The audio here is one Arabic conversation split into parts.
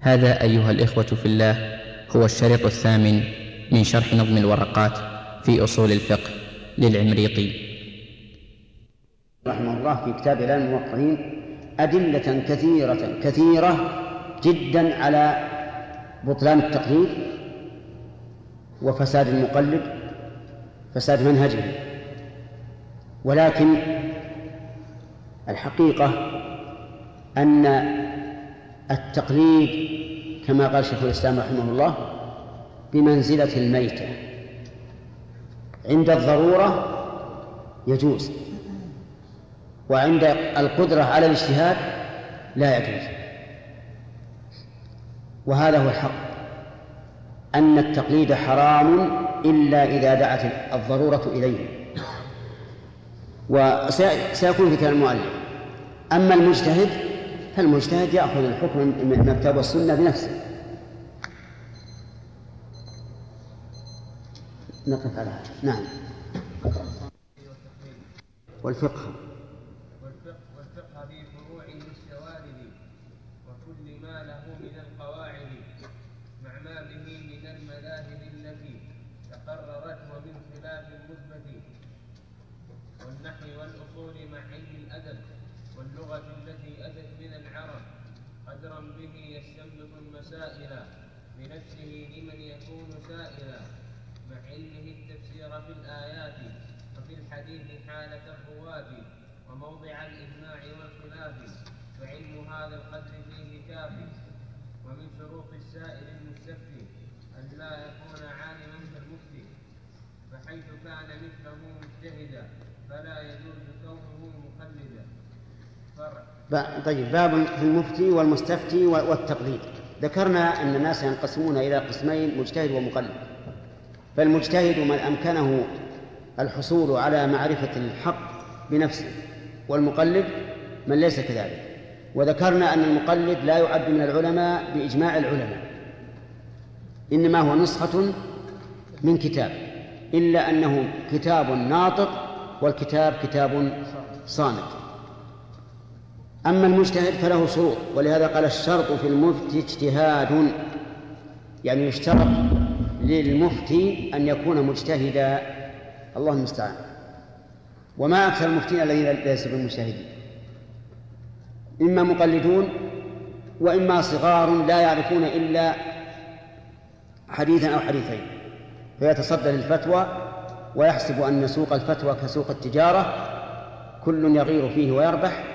هذا أيها الإخوة في الله هو الشريط الثامن من شرح نظم الورقات في أصول الفقه للعمريطي رحمه الله في كتاب إعلام الموقعين أدلة كثيرة كثيرة جدا على بطلان التقليد وفساد المقلد فساد منهجه. ولكن الحقيقة أن التقليد كما قال شيخ الإسلام رحمه الله بمنزلة الميتة. عند الضرورة يجوز وعند القدرة على الاجتهاد لا يجوز. وهذا هو الحق أن التقليد حرام إلا إذا دعت الضرورة إليه. وسيكون في كلام المؤلف أما المجتهد فالمجتهد يأخذ الحكم من الكتاب والسنة بنفسه. نقف على هذا. نعم. والفقه والفقه في فروع الشوارد وكل ما له من القواعد مع ما به من المذاهب التي تقررت ومن خلاف المثبت والنحو والأصول مع علم الأدب واللغة التي أتت من العرب قدرا به يستنبط المسائل بنفسه لمن يكون سائلا مع علمه التفسير في الآيات وفي الحديث حالة الرواة وموضع الإجماع والخلاف فعلم هذا القدر فيه كافي ومن شروط السائل المستفتي أن لا يكون عالما كالمفتي فحيث كان مثله مجتهدا فلا يجوز كونه مقلدا. طيب باب في المفتي والمستفتي والتقليد. ذكرنا أن الناس ينقسمون إلى قسمين مجتهد ومقلد. فالمجتهد من أمكنه الحصول على معرفة الحق بنفسه والمقلد من ليس كذلك. وذكرنا أن المقلد لا يعد من العلماء بإجماع العلماء إنما هو نسخة من كتاب إلا أنه كتاب ناطق والكتاب كتاب صامت. أما المجتهد فله شروط ولهذا قال الشرط في المفتي اجتهاد يعني يشترط للمفتي أن يكون مجتهدا. الله المستعان. وما أكثر المفتين الذين ليسوا بالمجتهدين إما مقلدون وإما صغار لا يعرفون إلا حديثا أو حديثين. فيتصدى للفتوى ويحسب أن سوق الفتوى كسوق التجارة كل يغير فيه ويربح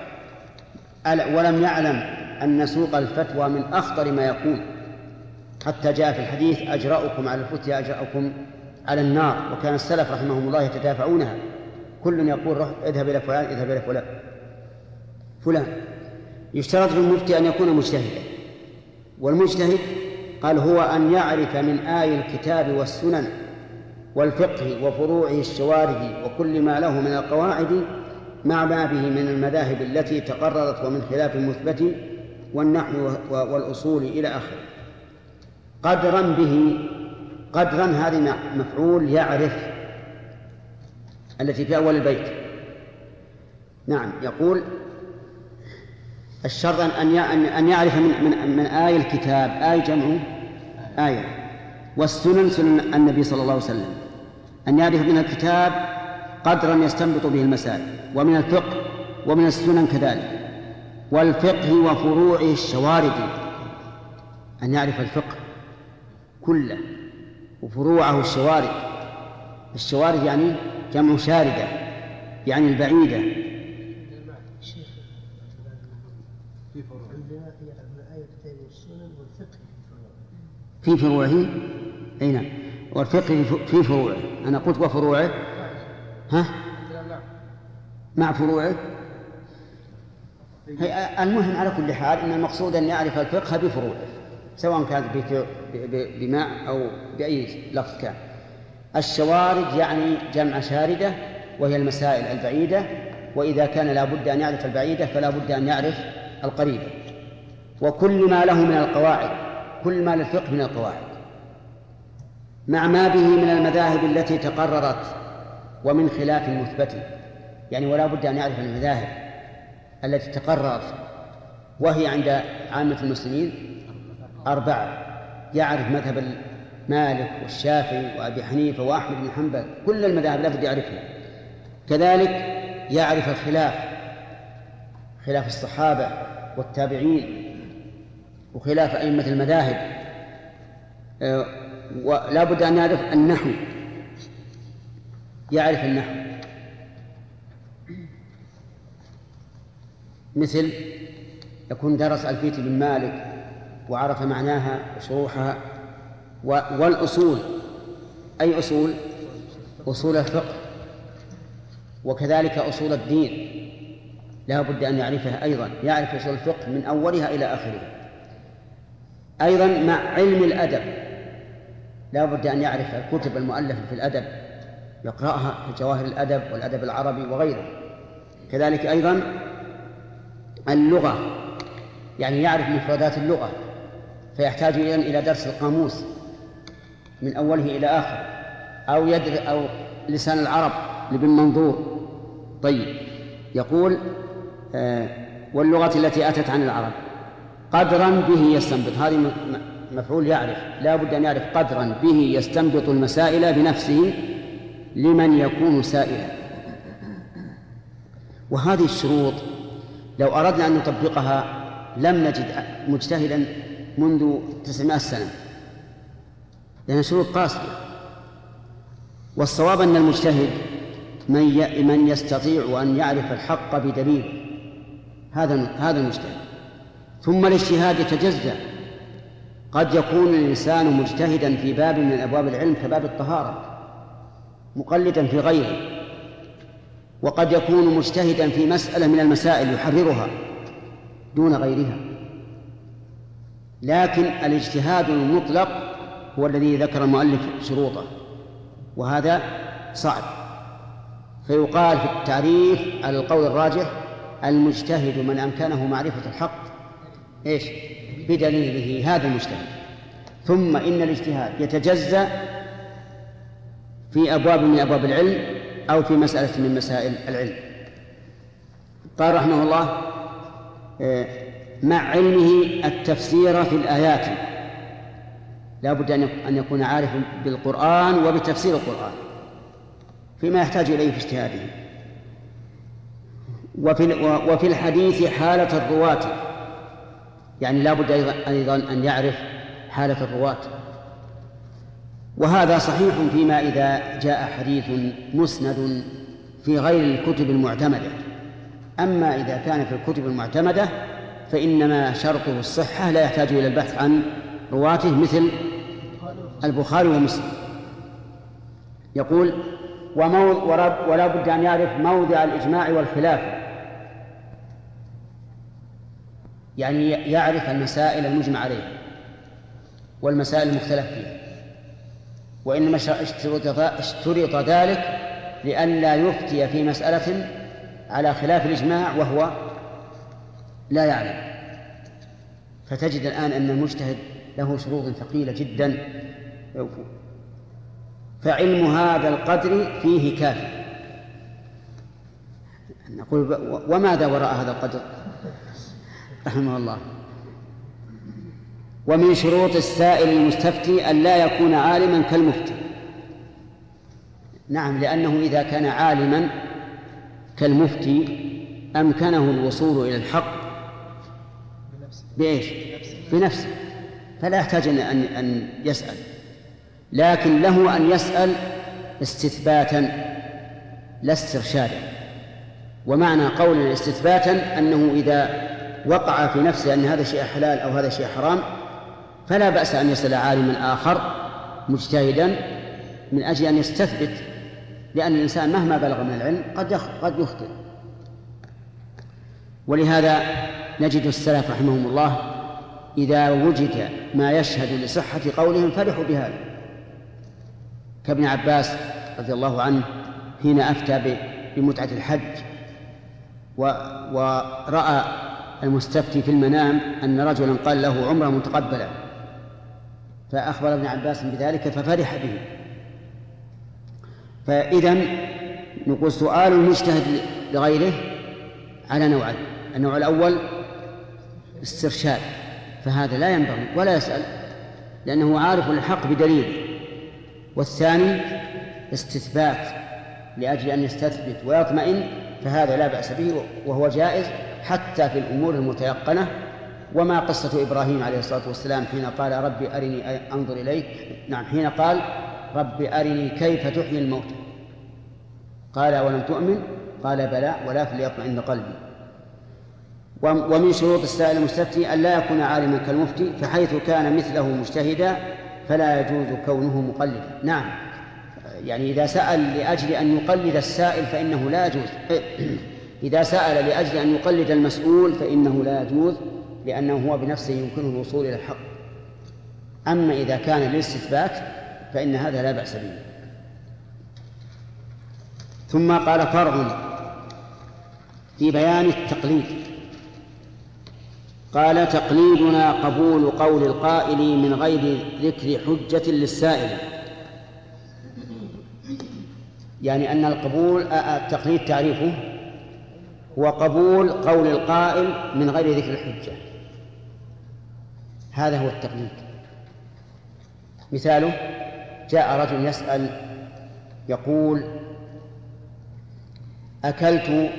ولم يعلم أن سوق الفتوى من أخطر ما يكون. حتى جاء في الحديث أجرأكم على الفتيا أجرأكم على النار وكان السلف رحمهم الله يتدافعونها. كل يقول روح اذهب إلى فلان اذهب إلى فلان. فلان. يشترط في المفتي أن يكون مجتهدا. والمجتهد قال هو أن يعرف من آي الكتاب والسنن والفقه وفروعه الشوارد وكل ما له من القواعد مع ما به من المذاهب التي تقررت ومن خلاف المثبت والنحو والأصول إلى آخره. قدرا به قدرا هذه مفعول يعرف التي في أول البيت. نعم يقول الشرط أن أن يعرف من من من آية الكتاب آية جمع آية والسنن سنن النبي صلى الله عليه وسلم. أن يعرف من الكتاب قدرا يستنبط به المسائل ومن الفقه ومن السنن كذلك. والفقه وفروعه الشوارد أن يعرف الفقه كله وفروعه الشوارد. الشوارد يعني جمع شاردة يعني البعيدة. في فروعه؟ أي نعم. والفقه في فروعه. أنا قلت وفروعه. ها؟ مع فروعه المهم على كل حال أن المقصود أن يعرف الفقه بفروعه سواء كانت بماء أو بأي لفظ كان. الشوارد يعني جمع شاردة وهي المسائل البعيدة وإذا كان لا بد أن يعرف البعيدة فلا بد أن يعرف القريبة. وكل ما له من القواعد كل ما للفقه من القواعد. مع ما به من المذاهب التي تقررت ومن خلاف مثبت يعني ولا بد أن يعرف المذاهب التي تقررت وهي عند عامة المسلمين أربعة. يعرف مذهب مالك والشافعي وأبي حنيفة وأحمد بن حنبل كل المذاهب لابد يعرفها. كذلك يعرف الخلاف خلاف الصحابة والتابعين وخلاف أئمة المذاهب. آه، ولا بد أن يعرف النحو. يعرف النحو مثل يكون درس ألفية بن مالك وعرف معناها وشروحها والأصول. أي أصول؟ أصول الفقه. وكذلك أصول الدين. لا بد أن يعرفها أيضا. يعرف أصول الفقه من أولها إلى آخرها. أيضا مع علم الأدب. لا بد أن يعرف الكتب المؤلفة في الأدب. يقرأها في جواهر الأدب والأدب العربي وغيره. كذلك أيضا اللغة يعني يعرف مفردات اللغة فيحتاج إلى درس القاموس من أوله إلى آخره أو يدر أو لسان العرب لابن منظور. طيب يقول آه واللغة التي أتت عن العرب. قدرا به يستنبط. هذه مفعول يعرف. لا بد أن يعرف قدرا به يستنبط المسائل بنفسه لمن يكون سائلا. وهذه الشروط لو أردنا أن نطبقها لم نجد مجتهدا منذ تسعمائة سنة. لأنها شروط قاسية. والصواب أن المجتهد من من يستطيع أن يعرف الحق بدليل. هذا هذا المجتهد. ثم الاجتهاد يتجزأ قد يكون الإنسان مجتهدا في باب من أبواب العلم كباب الطهارة. مقلدا في غيره وقد يكون مجتهدا في مسألة من المسائل يحررها دون غيرها. لكن الاجتهاد المطلق هو الذي ذكر المؤلف شروطه وهذا صعب. فيقال في التعريف على القول الراجح المجتهد من أمكنه معرفة الحق إيش؟ بدليله هذا المجتهد ثم إن الاجتهاد يتجزأ في أبواب من أبواب العلم أو في مسألة من مسائل العلم. قال رحمه الله آه، مع علمه التفسير في الآيات. لا بد أن يكون عارفا بالقرآن وبتفسير القرآن فيما يحتاج إليه في اجتهاده. وفي وفي الحديث حالة الرواة يعني لا بد أيضا أن يعرف حالة الرواة. وهذا صحيح فيما إذا جاء حديث مسند في غير الكتب المعتمدة. أما إذا كان في الكتب المعتمدة فإنما شرطه الصحة لا يحتاج إلى البحث عن رواته مثل البخاري ومسلم. يقول ولا بد أن يعرف موضع الإجماع والخلاف. يعني يعرف المسائل المجمع عليها والمسائل المختلف فيها. وإنما اشترط ذلك لئلا يفتي في مسألة على خلاف الإجماع وهو لا يعلم. فتجد الآن أن المجتهد له شروط ثقيلة جدا. فعلم هذا القدر فيه كافي نقول وماذا وراء هذا القدر؟ رحمه الله. ومن شروط السائل المستفتي أن لا يكون عالما كالمفتي. نعم لأنه إذا كان عالما كالمفتي أمكنه الوصول إلى الحق. بإيش؟ بنفسه. فلا يحتاج أن أن يسأل. لكن له أن يسأل استثباتا لا استرشادا. ومعنى قول استثباتا أنه إذا وقع في نفسه أن هذا شيء حلال أو هذا شيء حرام فلا بأس أن يسأل عالما آخر مجتهدا من أجل أن يستثبت لأن الإنسان مهما بلغ من العلم قد قد يخطئ. ولهذا نجد السلف رحمهم الله إذا وجد ما يشهد لصحة قولهم فرحوا بهذا. كابن عباس رضي الله عنه حين أفتى بمتعة الحج ورأى المستفتي في المنام أن رجلا قال له عمرة متقبلا فأخبر ابن عباس بذلك ففرح به. فإذا نقول سؤال المجتهد لغيره على نوعين. النوع الأول استرشاد فهذا لا ينبغي ولا يسأل لأنه عارف الحق بدليل. والثاني استثبات لأجل أن يستثبت ويطمئن فهذا لا بأس به وهو جائز حتى في الأمور المتيقنة. وما قصة إبراهيم عليه الصلاة والسلام حين قال ربي أرني أنظر إليك. نعم حين قال ربي أرني كيف تحيي الموتى. قال ولم تؤمن؟ قال بلى ولكن ليطمئن قلبي. ومن شروط السائل المستفتي أن لا يكون عالما كالمفتي فحيث كان مثله مجتهدا فلا يجوز كونه مقلدا. نعم. يعني إذا سأل لأجل أن يقلد السائل فإنه لا يجوز. إذا سأل لأجل أن يقلد المسؤول فإنه لا يجوز. لأنه هو بنفسه يمكنه الوصول إلى الحق. أما إذا كان للاستثبات فإن هذا لا بأس به. ثم قال فرع في بيان التقليد. قال تقليدنا قبول قول القائل من غير ذكر حجة للسائل. يعني أن القبول التقليد تعريفه هو قبول قول القائل من غير ذكر الحجة. هذا هو التقليد. مثاله جاء رجل يسأل يقول أكلت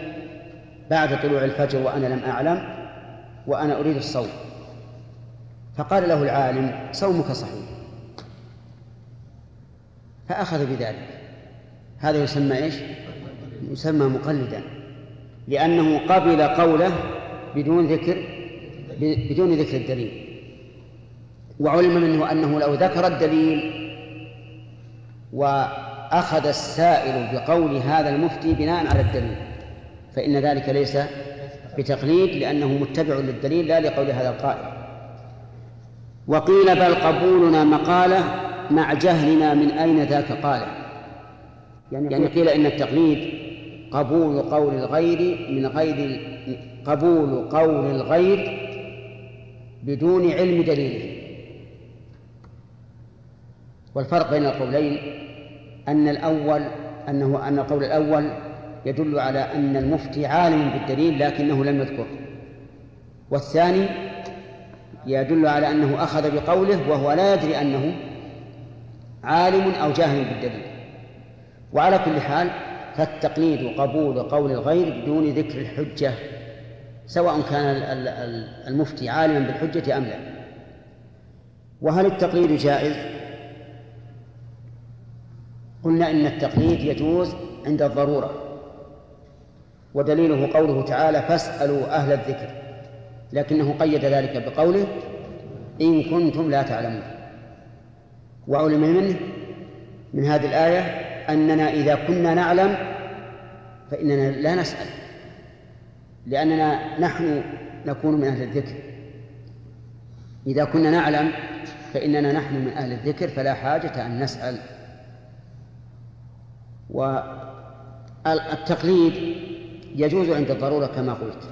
بعد طلوع الفجر وأنا لم أعلم وأنا أريد الصوم. فقال له العالم صومك صحيح. فأخذ بذلك. هذا يسمى إيش؟ يسمى مقلدا لأنه قبل قوله بدون ذكر بدون ذكر الدليل. وعلم منه أنه لو ذكر الدليل وأخذ السائل بقول هذا المفتي بناء على الدليل فإن ذلك ليس بتقليد لأنه متبع للدليل لا لقول هذا القائل. وقيل بل قبولنا مقالة مع جهلنا من أين ذاك قالة؟ يعني, يعني قيل إن التقليد قبول قول الغير من غير قبول قول الغير بدون علم دليله. والفرق بين القولين أن الأول أنه أن القول الأول يدل على أن المفتي عالم بالدليل لكنه لم يذكره والثاني يدل على أنه أخذ بقوله وهو لا يدري أنه عالم أو جاهل بالدليل. وعلى كل حال فالتقليد قبول قول الغير بدون ذكر الحجة سواء كان المفتي عالما بالحجة أم لا. وهل التقليد جائز؟ قلنا إن التقليد يجوز عند الضرورة. ودليله قوله تعالى فاسألوا أهل الذكر لكنه قيد ذلك بقوله إن كنتم لا تعلمون وعلم منه من هذه الآية أننا إذا كنا نعلم فإننا لا نسأل لأننا نحن نكون من أهل الذكر. إذا كنا نعلم فإننا نحن من أهل الذكر فلا حاجة أن نسأل. والتقليد يجوز عند الضرورة كما قلت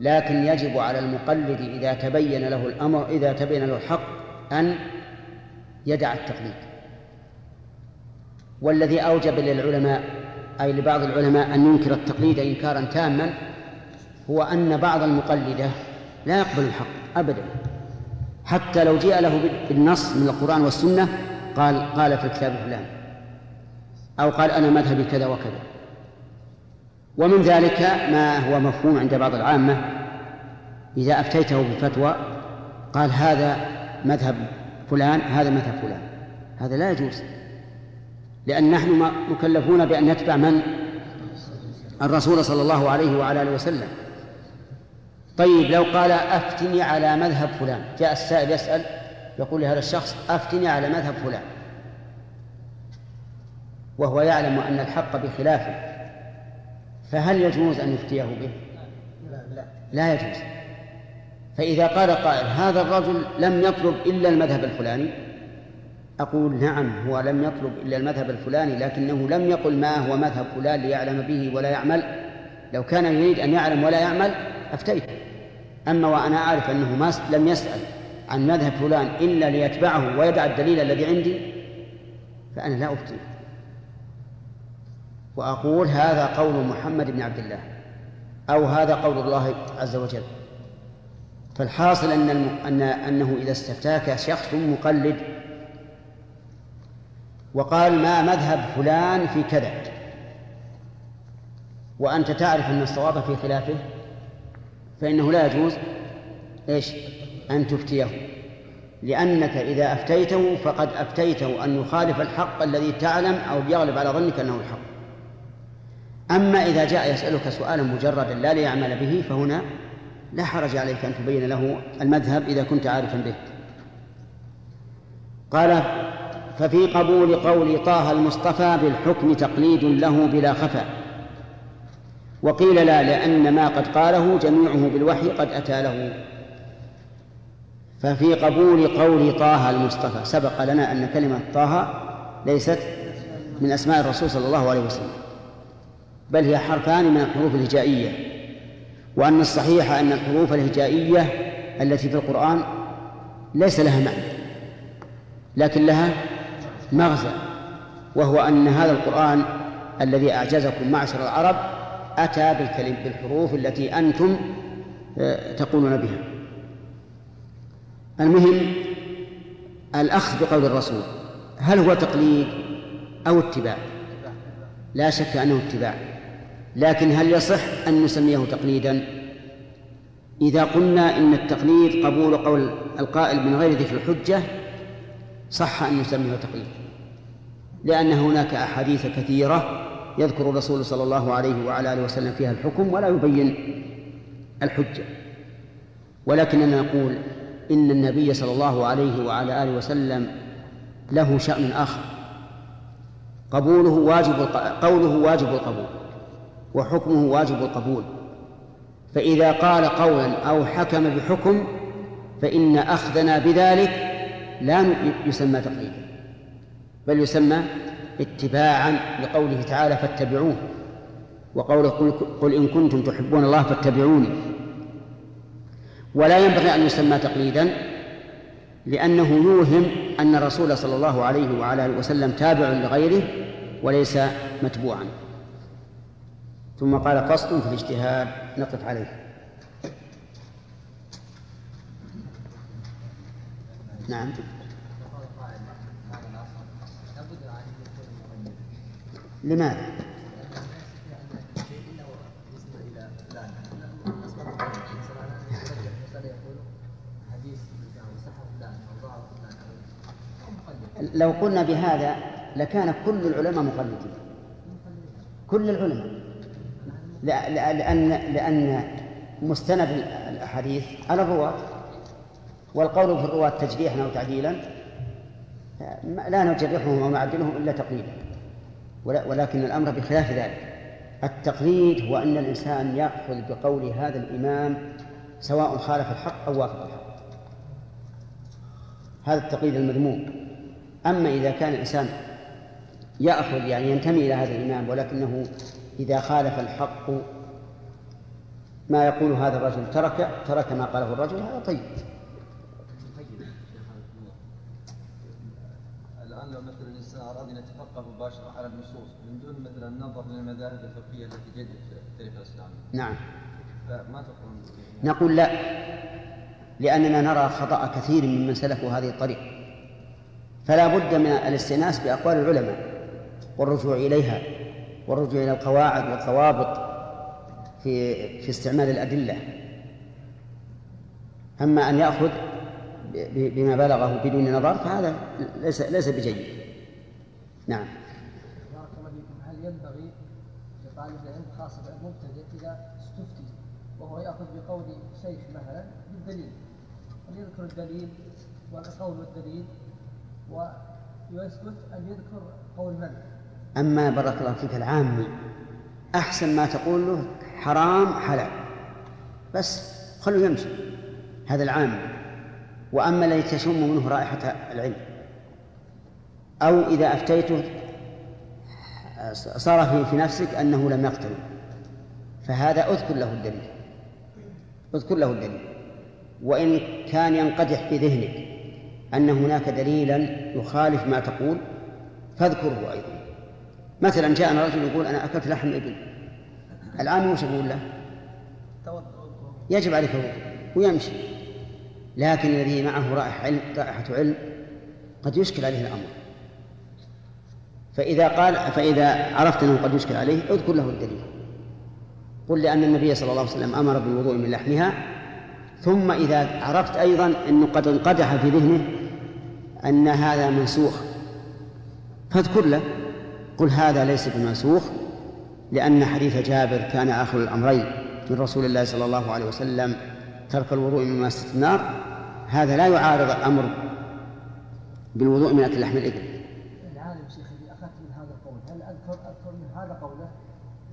لكن يجب على المقلد إذا تبين له الأمر إذا تبين له الحق أن يدع التقليد. والذي أوجب للعلماء أي لبعض العلماء أن ينكر التقليد إنكارا تاما هو أن بعض المقلدة لا يقبل الحق أبدا. حتى لو جاء له بالنص من القرآن والسنة قال قال في الكتاب فلان أو قال أنا مذهبي كذا وكذا. ومن ذلك ما هو مفهوم عند بعض العامة. إذا أفتيته بفتوى قال هذا مذهب فلان هذا مذهب فلان. هذا لا يجوز. لأن نحن مكلفون بأن نتبع من؟ الرسول صلى الله عليه وعلى آله وسلم. طيب لو قال أفتني على مذهب فلان جاء السائل يسأل يقول لهذا الشخص أفتني على مذهب فلان. وهو يعلم أن الحق بخلافه فهل يجوز أن يفتيه به؟ لا, يجوز. فإذا قال قائل هذا الرجل لم يطلب إلا المذهب الفلاني؟ أقول نعم هو لم يطلب إلا المذهب الفلاني لكنه لم يقل ما هو مذهب فلان ليعلم به ولا يعمل. لو كان يريد أن يعلم ولا يعمل أفتيت أما وأنا أعرف أنه ما لم يسأل عن مذهب فلان إلا ليتبعه ويدع الدليل الذي عندي فأنا لا أفتي وأقول هذا قول محمد بن عبد الله أو هذا قول الله عز وجل فالحاصل أن أن أنه إذا استفتاك شخص مقلد وقال ما مذهب فلان في كذا وأنت تعرف أن الصواب في خلافه فإنه لا يجوز إيش؟ أن تفتيه لأنك إذا أفتيته فقد أفتيته أن يخالف الحق الذي تعلم أو يغلب على ظنك أنه الحق أما إذا جاء يسألك سؤالا مجردا لا ليعمل به فهنا لا حرج عليك أن تبين له المذهب إذا كنت عارفا به. قال ففي قبول قول طه المصطفى بالحكم تقليد له بلا خفا وقيل لا لأن ما قد قاله جميعه بالوحي قد أتى له. ففي قبول قول طه المصطفى سبق لنا أن كلمة طه ليست من أسماء الرسول صلى الله عليه وسلم. بل هي حرفان من الحروف الهجائية وأن الصحيح أن الحروف الهجائية التي في القرآن ليس لها معنى لكن لها مغزى وهو أن هذا القرآن الذي أعجزكم معشر العرب أتى بالكلم بالحروف التي أنتم آه، تقولون بها. المهم الأخذ بقول الرسول هل هو تقليد أو اتباع؟ لا شك أنه اتباع. لكن هل يصح أن نسميه تقليدا؟ إذا قلنا إن التقليد قبول قول القائل من غير ذكر الحجة صح أن نسميه تقليد لأن هناك أحاديث كثيرة يذكر الرسول صلى الله عليه وعلى آله وسلم فيها الحكم ولا يبين الحجة. ولكننا نقول إن النبي صلى الله عليه وعلى آله وسلم له شأن آخر. قبوله واجب قوله واجب القبول. وحكمه واجب القبول فإذا قال قولا أو حكم بحكم فإن أخذنا بذلك لا يسمى تقليدا بل يسمى اتباعا لقوله تعالى فاتبعوه. وقوله قل, إن كنتم تحبون الله فاتبعوني. ولا ينبغي أن يسمى تقليدا لأنه يوهم أن الرسول صلى الله عليه وعلى وسلم تابع لغيره وليس متبوعا. ثم قال فصل في الاجتهاد نقف عليه. نعم. لماذا؟ لو قلنا بهذا لكان كل العلماء مقلدين. كل العلماء. لأن لأن مستند الأحاديث على الرواة والقول في الرواة تجريحا أو تعديلا لا نجرحهم أو نعدلهم إلا تقليدا ولكن الأمر بخلاف ذلك. التقليد هو أن الإنسان يأخذ بقول هذا الإمام سواء خالف الحق أو وافق الحق. هذا التقليد المذموم. أما إذا كان الإنسان يأخذ يعني ينتمي إلى هذا الإمام ولكنه إذا خالف الحق ما يقول هذا الرجل ترك ترك ما قاله الرجل هذا طيب. الآن لو مثلا الإنسان أراد أن يتفقه مباشرة على النصوص من دون مثلا النظر للمذاهب الفقهية التي جدت في التاريخ الإسلامي. نعم. فما تقول نقول لا لأننا نرى خطأ كثير ممن سلكوا هذه الطريق فلا بد من الاستئناس بأقوال العلماء والرجوع إليها. والرجوع إلى القواعد والضوابط في في استعمال الأدلة. أما أن يأخذ بما بلغه بدون نظر فهذا ليس ليس بجيد. نعم. هل ينبغي لطالب العلم خاصة المبتدئ إذا استفتي وهو يأخذ بقول شيخ مثلا بالدليل؟ أن يذكر الدليل والقول والدليل ويسكت أن يذكر قول من؟ أما بارك الله فيك العامي أحسن ما تقول له حرام حلال. بس خلوا يمشي هذا العام. وأما الذي تشم منه رائحة العلم أو إذا أفتيته صار في, نفسك أنه لم يقتل. فهذا أذكر له الدليل. أذكر له الدليل. وإن كان ينقدح في ذهنك أن هناك دليلا يخالف ما تقول فاذكره أيضا. مثلا جاءنا رجل يقول أنا أكلت لحم إبل. الآن وش يقول له؟ يجب عليك الوضوء ويمشي. لكن الذي معه رائحة علم رائحة علم قد يشكل عليه الأمر. فإذا قال فإذا عرفت أنه قد يشكل عليه اذكر له الدليل. قل لأن النبي صلى الله عليه وسلم أمر بالوضوء من لحمها ثم إذا عرفت أيضا أنه قد انقدح في ذهنه أن هذا منسوخ فاذكر له. قل هذا ليس بمنسوخ لأن حديث جابر كان آخر الأمرين من رسول الله صلى الله عليه وسلم ترك الوضوء من ماسة النار هذا لا يعارض الأمر بالوضوء من أكل لحم الإبل العالم شيخ اللي أخذت من هذا القول هل أذكر أذكر من هذا قوله؟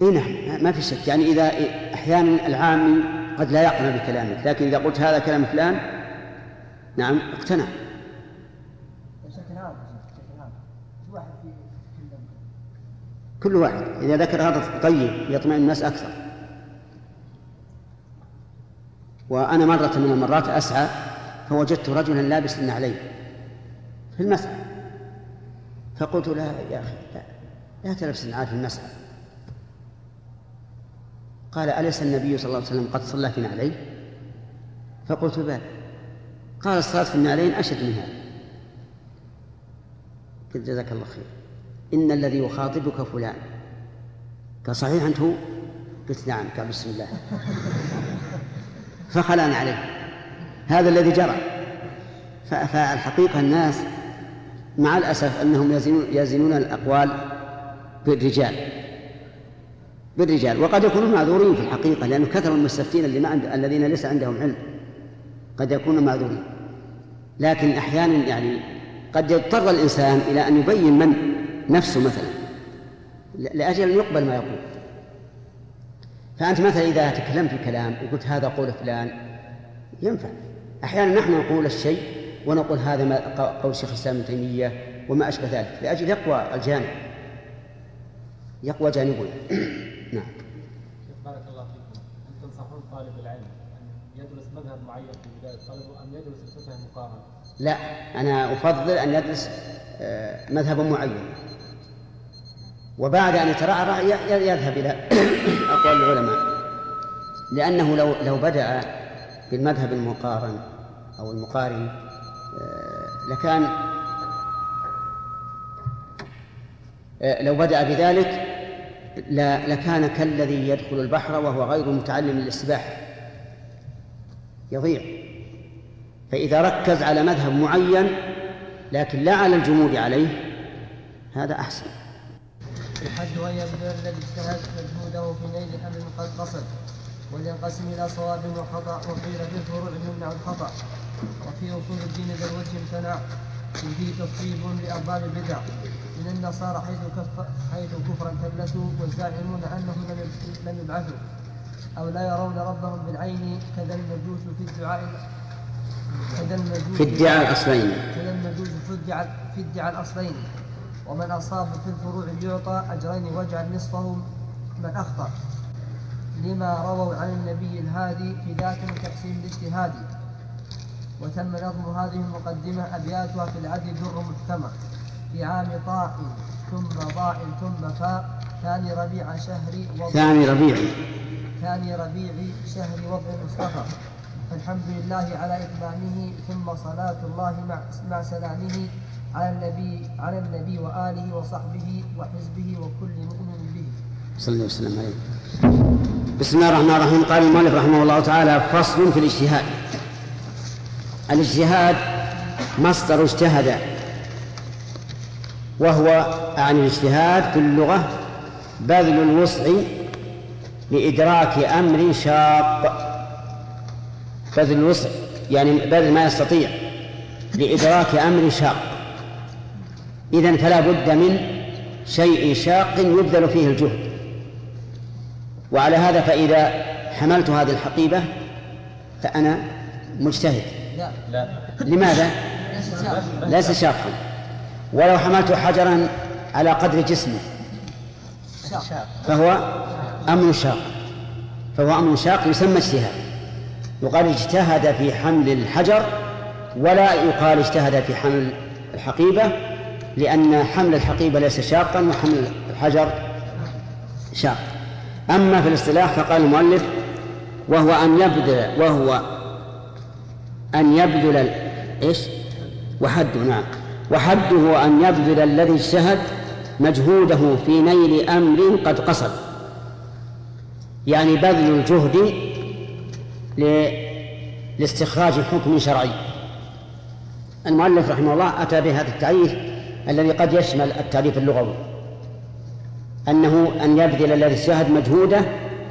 نعم ما في شك يعني إذا أحيانا العامي قد لا يقنع بكلامك لكن إذا قلت هذا كلام فلان نعم اقتنع بشكل عام بشكل عام في واحد في كل كل واحد. إذا ذكر هذا طيب يطمئن الناس أكثر. وأنا مرة من المرات أسعى فوجدت رجلا لابس النعلين في المسعى. فقلت له يا أخي لا, لا تلبس النعال في المسعى. قال أليس النبي صلى الله عليه وسلم قد صلى في نعلين فقلت بلى. قال الصلاة في النعلين أشد من هذا. جزاك الله خير. إن الذي يخاطبك فلان. قال صحيح أنت؟ هو قلت نعم. قال بسم الله. فخلعنا عليه. هذا الذي جرى. فالحقيقة الناس مع الأسف أنهم يزنون, يزنون الأقوال بالرجال. بالرجال. وقد يكونون معذورين في الحقيقة لأنه كثر المستفتين اللي ما عند... الذين ليس عندهم علم. قد يكونوا معذورين. لكن أحيانا يعني قد يضطر الإنسان إلى أن يبين من نفسه مثلا. لأجل أن يقبل ما يقول. فأنت مثلا إذا تكلمت في كلام وقلت هذا قول فلان ينفع. أحيانا نحن نقول الشيء ونقول هذا ما قول شيخ الإسلام ابن تيمية وما أشبه ذلك لأجل يقوى الجانب. يقوى جانبنا. نعم. بارك الله فيكم. هل تنصحون طالب العلم أن يدرس مذهب معين في بداية طلبه أم يدرس الفقه المقارن؟ لا أنا أفضل أن يدرس آه، مذهبا معين. وبعد أن يترعرع يذهب إلى أقوال العلماء. لأنه لو لو بدأ بالمذهب المقارن أو المقارن آه، لكان آه، لو بدأ بذلك لكان كالذي يدخل البحر وهو غير متعلم للسباحة. يضيع. فإذا ركز على مذهب معين لكن لا على الجمود عليه هذا أحسن. الحد أن يبذل الذي اجتهد مجهوده في نيل أمر قد قصد ولينقسم إلى صواب وخطأ وقيل في الفروع يمنع الخطأ. وفي أصول الدين ذا الوجه امتنع فيه تصويب لأرباب البدع. من النصارى حيث كف حيث كفرا كلسوا والزاعمون أنهم لم يبعثوا أو لا يرون ربهم بالعين كذا المجوس في الدعاء كذا المجوس في ادعاء الأصلين. كذا المجوس في ادعاء في ادعاء الأصلين. ومن أصاب في الفروع يعطى أجرين واجعل نصفه من أخطأ. لما رووا عن النبي الهادي في ذاك تقسيم الاجتهاد. وتم نظم هذه المقدمة أبياتها في العدل در محكمة في عام طاء ثم ضاء ثم فاء. ثاني ربيع شهر وضع ثاني ربيع. ثاني ربيع شهر وضع المصطفى فالحمد لله على إتمامه ثم صلاة الله مع مع سلامه على النبي على النبي وآله وصحبه وحزبه وكل مؤمن به. صلى الله وسلم عليه. بسم الله الرحمن الرحيم قال المؤلف رحمه الله تعالى فصل في الاجتهاد. الاجتهاد مصدر اجتهد وهو عن الاجتهاد في اللغة بذل الوسع لإدراك أمر شاق بذل الوسع يعني بذل ما يستطيع لإدراك أمر شاق إذن فلا بد من شيء شاق يبذل فيه الجهد. وعلى هذا فإذا حملت هذه الحقيبة فأنا مجتهد. لا. لا. لماذا؟ ليس شاقا. ولو حملت حجرا على قدر جسمه فهو أمر شاق. فهو أمر شاق يسمى اجتهاد. يقال اجتهد في حمل الحجر ولا يقال اجتهد في حمل الحقيبة لأن حمل الحقيبة ليس شاقا وحمل الحجر شاق. أما في الاصطلاح فقال المؤلف وهو أن يبذل وهو أن يبذل إيش؟ وحده نعم. وحده أن يبذل الذي اجتهد مجهوده في نيل أمر قد قصد. يعني بذل الجهد لاستخراج حكم شرعي. المؤلف رحمه الله أتى بهذا التعريف الذي قد يشمل التعريف اللغوي أنه أن يبذل الذي اجتهد مجهودة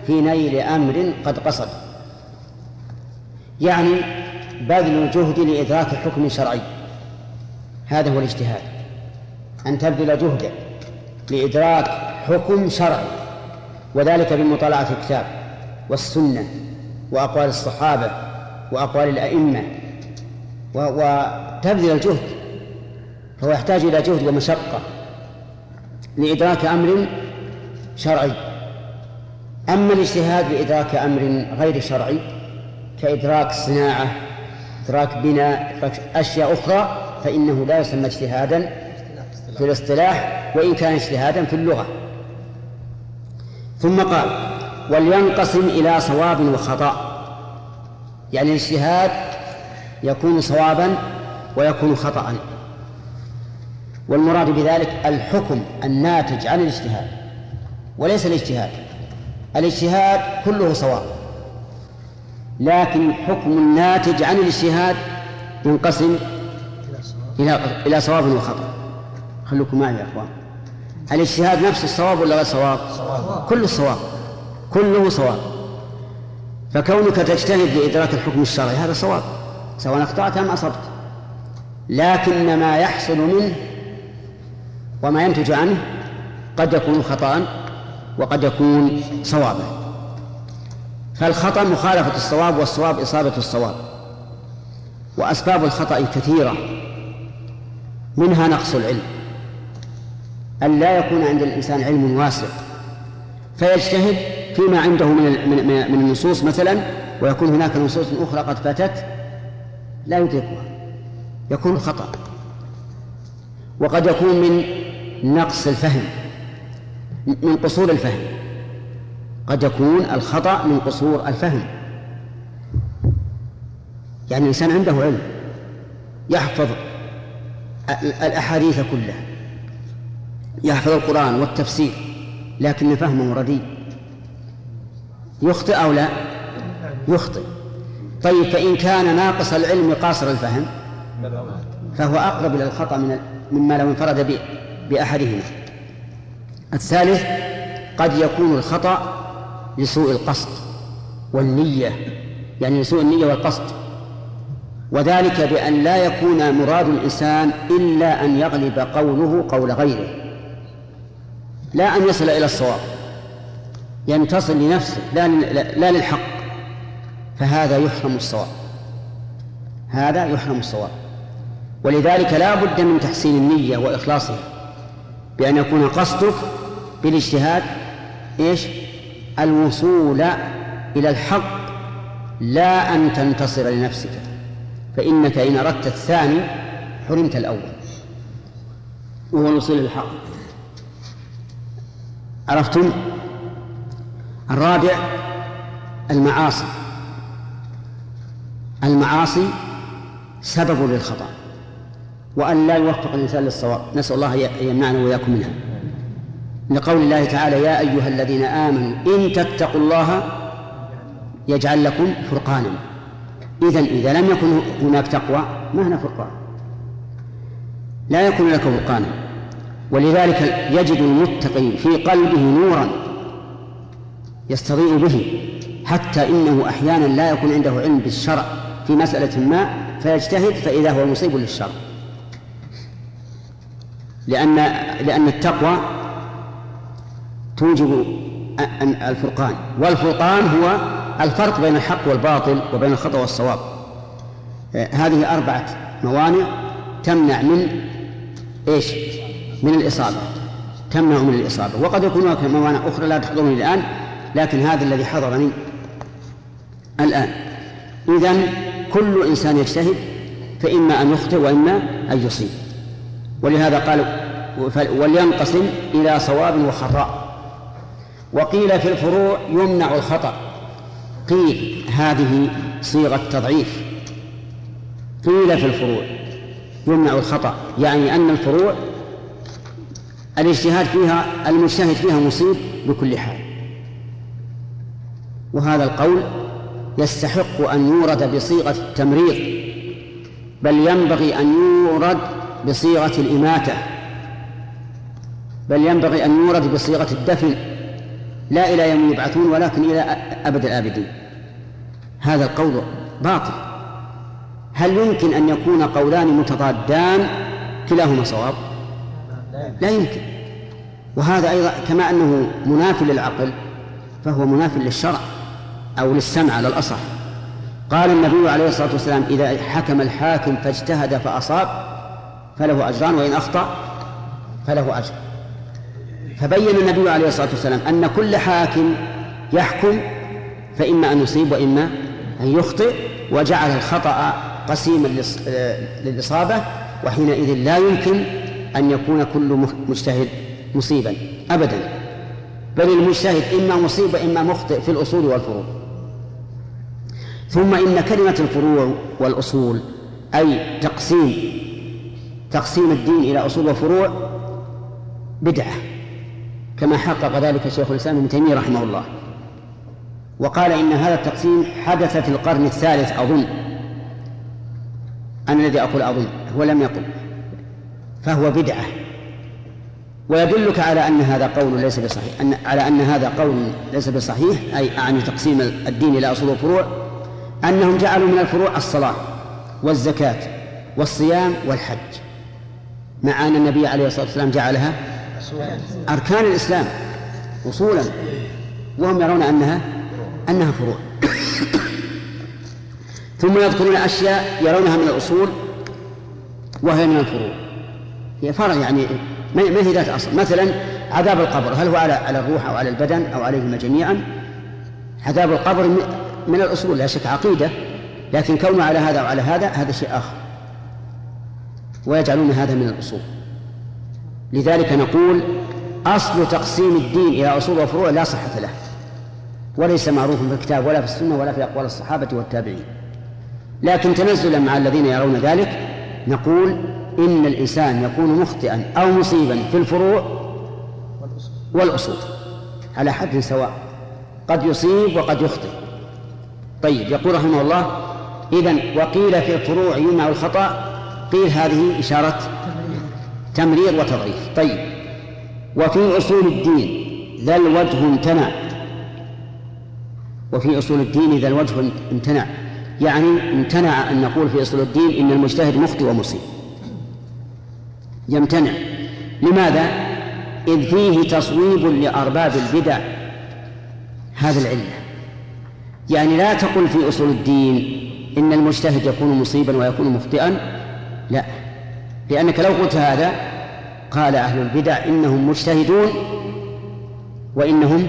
في نيل أمر قد قصد. يعني بذل الجهد لإدراك حكم شرعي. هذا هو الاجتهاد. أن تبذل جهدك لإدراك حكم شرعي وذلك بمطالعة الكتاب والسنة وأقوال الصحابة وأقوال الأئمة. وتبذل الجهد فهو يحتاج إلى جهد ومشقة لإدراك أمر شرعي. أما الاجتهاد لإدراك أمر غير شرعي كإدراك صناعة إدراك بناء إدراك أشياء أخرى فإنه لا يسمى اجتهادا في الاصطلاح وإن كان اجتهادا في اللغة. ثم قال ولينقسم إلى صواب وخطأ. يعني الاجتهاد يكون صوابا ويكون خطأ والمراد بذلك الحكم الناتج عن الاجتهاد وليس الاجتهاد. الاجتهاد كله صواب لكن الحكم الناتج عن الاجتهاد ينقسم إلى إلى صواب وخطأ. خلوكم معي يا أخوان. الاجتهاد نفس الصواب ولا غير صواب؟ كله صواب. كله صواب. فكونك تجتهد لإدراك الحكم الشرعي هذا صواب سواء أخطأت أم أصبت. لكن ما يحصل منه وما ينتج عنه قد يكون خطأ وقد يكون صوابا. فالخطأ مخالفة الصواب والصواب إصابة الصواب وأسباب الخطأ كثيرة منها نقص العلم. أن لا يكون عند الإنسان علم واسع فيجتهد فيما عنده من من النصوص مثلا ويكون هناك نصوص أخرى قد فاتت لا يدركها يكون خطأ. وقد يكون من نقص الفهم من قصور الفهم. قد يكون الخطأ من قصور الفهم. يعني الإنسان عنده علم يحفظ الأحاديث كلها يحفظ القرآن والتفسير لكن فهمه رديء. يخطئ أو لا؟ يخطئ. طيب فإن كان ناقص العلم قاصر الفهم فهو أقرب إلى الخطأ من مما لو انفرد ب- بأحدهما. الثالث قد يكون الخطأ لسوء القصد والنية يعني لسوء النية والقصد. وذلك بأن لا يكون مراد الإنسان إلا أن يغلب قوله قول غيره. لا أن يصل إلى الصواب. ينتصر لنفسه لا, لا للحق. فهذا يحرم الصواب. هذا يحرم الصواب. ولذلك لا بد من تحسين النية وإخلاصها. بأن يكون قصدك بالاجتهاد إيش؟ الوصول إلى الحق لا أن تنتصر لنفسك. فإنك إن أردت الثاني حرمت الأول. وهو الوصول إلى الحق. عرفتم؟ الرابع المعاصي. المعاصي سبب للخطأ. وأن لا يوفق الإنسان للصواب. نسأل الله أن يمنعنا وإياكم منها. لقول الله تعالى يا أيها الذين آمنوا إن تتقوا الله يجعل لكم فرقانا. إذا إذا لم يكن هناك تقوى ما هنا فرقان؟ لا يكون لك فرقانا. ولذلك يجد المتقي في قلبه نورا يستضيء به حتى إنه أحيانا لا يكون عنده علم بالشرع في مسألة ما فيجتهد فإذا هو مصيب للشرع. لأن لأن التقوى توجب الفرقان والفرقان هو الفرق بين الحق والباطل وبين الخطأ والصواب. هذه أربعة موانع تمنع من إيش؟ من الإصابة. تمنع من الإصابة. وقد يكون هناك موانع أخرى لا تحضرني الآن لكن هذا الذي حضرني الآن. إذا كل إنسان يجتهد فإما أن يخطئ وإما أن يصيب. ولهذا قال ولينقسم إلى صواب وخطأ. وقيل في الفروع يمنع الخطأ. قيل هذه صيغة تضعيف. قيل في الفروع يمنع الخطأ يعني أن الفروع الاجتهاد فيها المجتهد فيها مصيب بكل حال. وهذا القول يستحق أن يورد بصيغة التمريض بل ينبغي أن يورد بصيغة الإماتة بل ينبغي أن يورد بصيغة الدفن لا إلى يوم يبعثون ولكن إلى أبد الآبدين. هذا القول باطل. هل يمكن أن يكون قولان متضادان؟ كلاهما صواب. لا يمكن. وهذا أيضا كما أنه مناف للعقل فهو مناف للشرع أو للسمع على الأصح. قال النبي عليه الصلاة والسلام إذا حكم الحاكم فاجتهد فأصاب فله أجران وإن أخطأ فله أجر. فبين النبي عليه الصلاة والسلام أن كل حاكم يحكم فإما أن يصيب وإما أن يخطئ وجعل الخطأ قسيما للإصابة وحينئذ لا يمكن أن يكون كل مجتهد مصيبا أبدا. بل المجتهد إما مصيب وإما مخطئ في الأصول والفروع. ثم إن كلمة الفروع والأصول أي تقسيم تقسيم الدين إلى أصول وفروع بدعة كما حقق ذلك شيخ الإسلام ابن تيمية رحمه الله. وقال إن هذا التقسيم حدث في القرن الثالث أظن. أنا الذي أقول أظن هو لم يقل فهو بدعة. ويدلك على أن هذا قول ليس بصحيح أن على أن هذا قول ليس بصحيح أي أعني تقسيم الدين إلى أصول وفروع أنهم جعلوا من الفروع الصلاة والزكاة والصيام والحج. مع أن النبي عليه الصلاة والسلام جعلها أركان الإسلام أصولا وهم يرون أنها أنها فروع. ثم يذكرون أشياء يرونها من الأصول وهي من الفروع. هي فرع يعني ما هي ذات أصل. مثلا عذاب القبر هل هو على على الروح أو على البدن أو عليهما جميعا؟ عذاب القبر من الأصول لا شك عقيدة لكن كونه على هذا وعلى هذا هذا شيء آخر. ويجعلون هذا من الأصول. لذلك نقول أصل تقسيم الدين إلى أصول وفروع لا صحة له. وليس معروفا في الكتاب ولا في السنة ولا في أقوال الصحابة والتابعين. لكن تنزلا مع الذين يرون ذلك نقول إن الإنسان يكون مخطئا أو مصيبا في الفروع والأصول. على حد سواء. قد يصيب وقد يخطئ. طيب يقول رحمه الله إذا وقيل في الفروع يمنع الخطأ قيل هذه إشارة تمرير وتضعيف. طيب وفي أصول الدين ذا الوجه امتنع. وفي أصول الدين ذا الوجه امتنع. يعني امتنع أن نقول في أصول الدين إن المجتهد مخطئ ومصيب. يمتنع. لماذا؟ إذ فيه تصويب لأرباب البدع. هذا العلة. يعني لا تقل في أصول الدين إن المجتهد يكون مصيبا ويكون مخطئا لا. لأنك لو قلت هذا قال أهل البدع إنهم مجتهدون وإنهم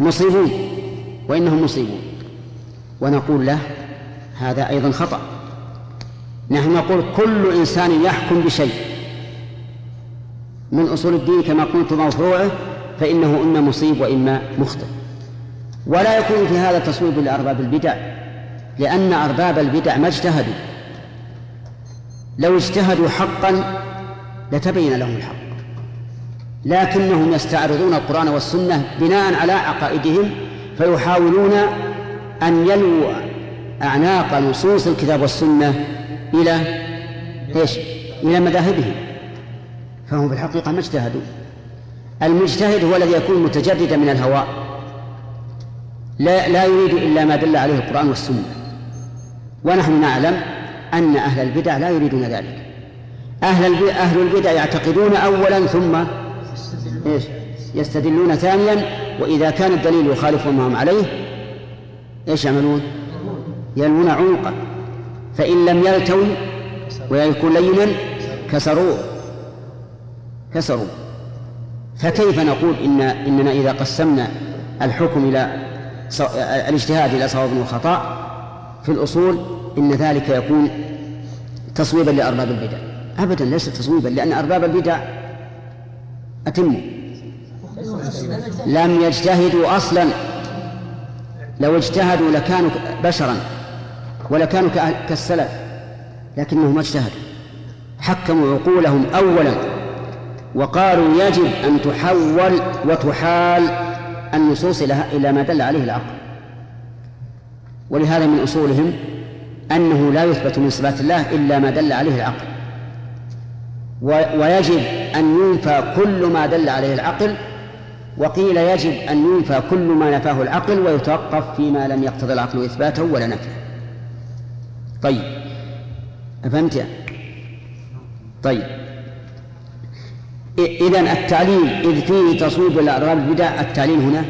مصيبون وإنهم مصيبون. ونقول له هذا أيضا خطأ. نحن نقول كل إنسان يحكم بشيء. من أصول الدين كما قلت موضوعه فإنه إما مصيب وإما مخطئ. ولا يكون في هذا تصويب لأرباب البدع لأن أرباب البدع ما اجتهدوا. لو اجتهدوا حقا لتبين لهم الحق. لكنهم يستعرضون القرآن والسنة بناء على عقائدهم فيحاولون أن يلووا أعناق نصوص الكتاب والسنة إلى إيش؟ إلى مذاهبهم. فهم في الحقيقة ما اجتهدوا. المجتهد هو الذي يكون متجردا من الهواء لا لا يريد إلا ما دل عليه القرآن والسنة. ونحن نعلم أن أهل البدع لا يريدون ذلك. أهل أهل البدع يعتقدون أولا ثم إيش؟ يستدلون ثانيا وإذا كان الدليل يخالف ما هم عليه إيش يعملون؟ يلوون عنقه. فإن لم يلتوي ويكون لينا كسروه. كسروا فكيف نقول إن إننا إذا قسمنا الحكم إلى الاجتهاد إلى صواب وخطأ؟ في الأصول إن ذلك يكون تصويبا لأرباب البدع. أبدا ليس تصويبا لأن أرباب البدع أتموا لم يجتهدوا أصلا. لو اجتهدوا لكانوا بشرا ولا كانوا كأهل- كالسلف لكنهم ما اجتهدوا. حكموا عقولهم أولا وقالوا يجب أن تحول وتحال النصوص إلى ما دل عليه العقل. ولهذا من أصولهم أنه لا يثبت من صفات الله إلا ما دل عليه العقل. ويجب أن ينفى كل ما دل عليه العقل وقيل يجب أن ينفى كل ما نفاه العقل ويتوقف فيما لم يقتضي العقل إثباته ولا نفيه. طيب. أفهمت يا؟ طيب. إذا التعليل إذ فيه تصويب الأرباب البدع التعليل هنا؟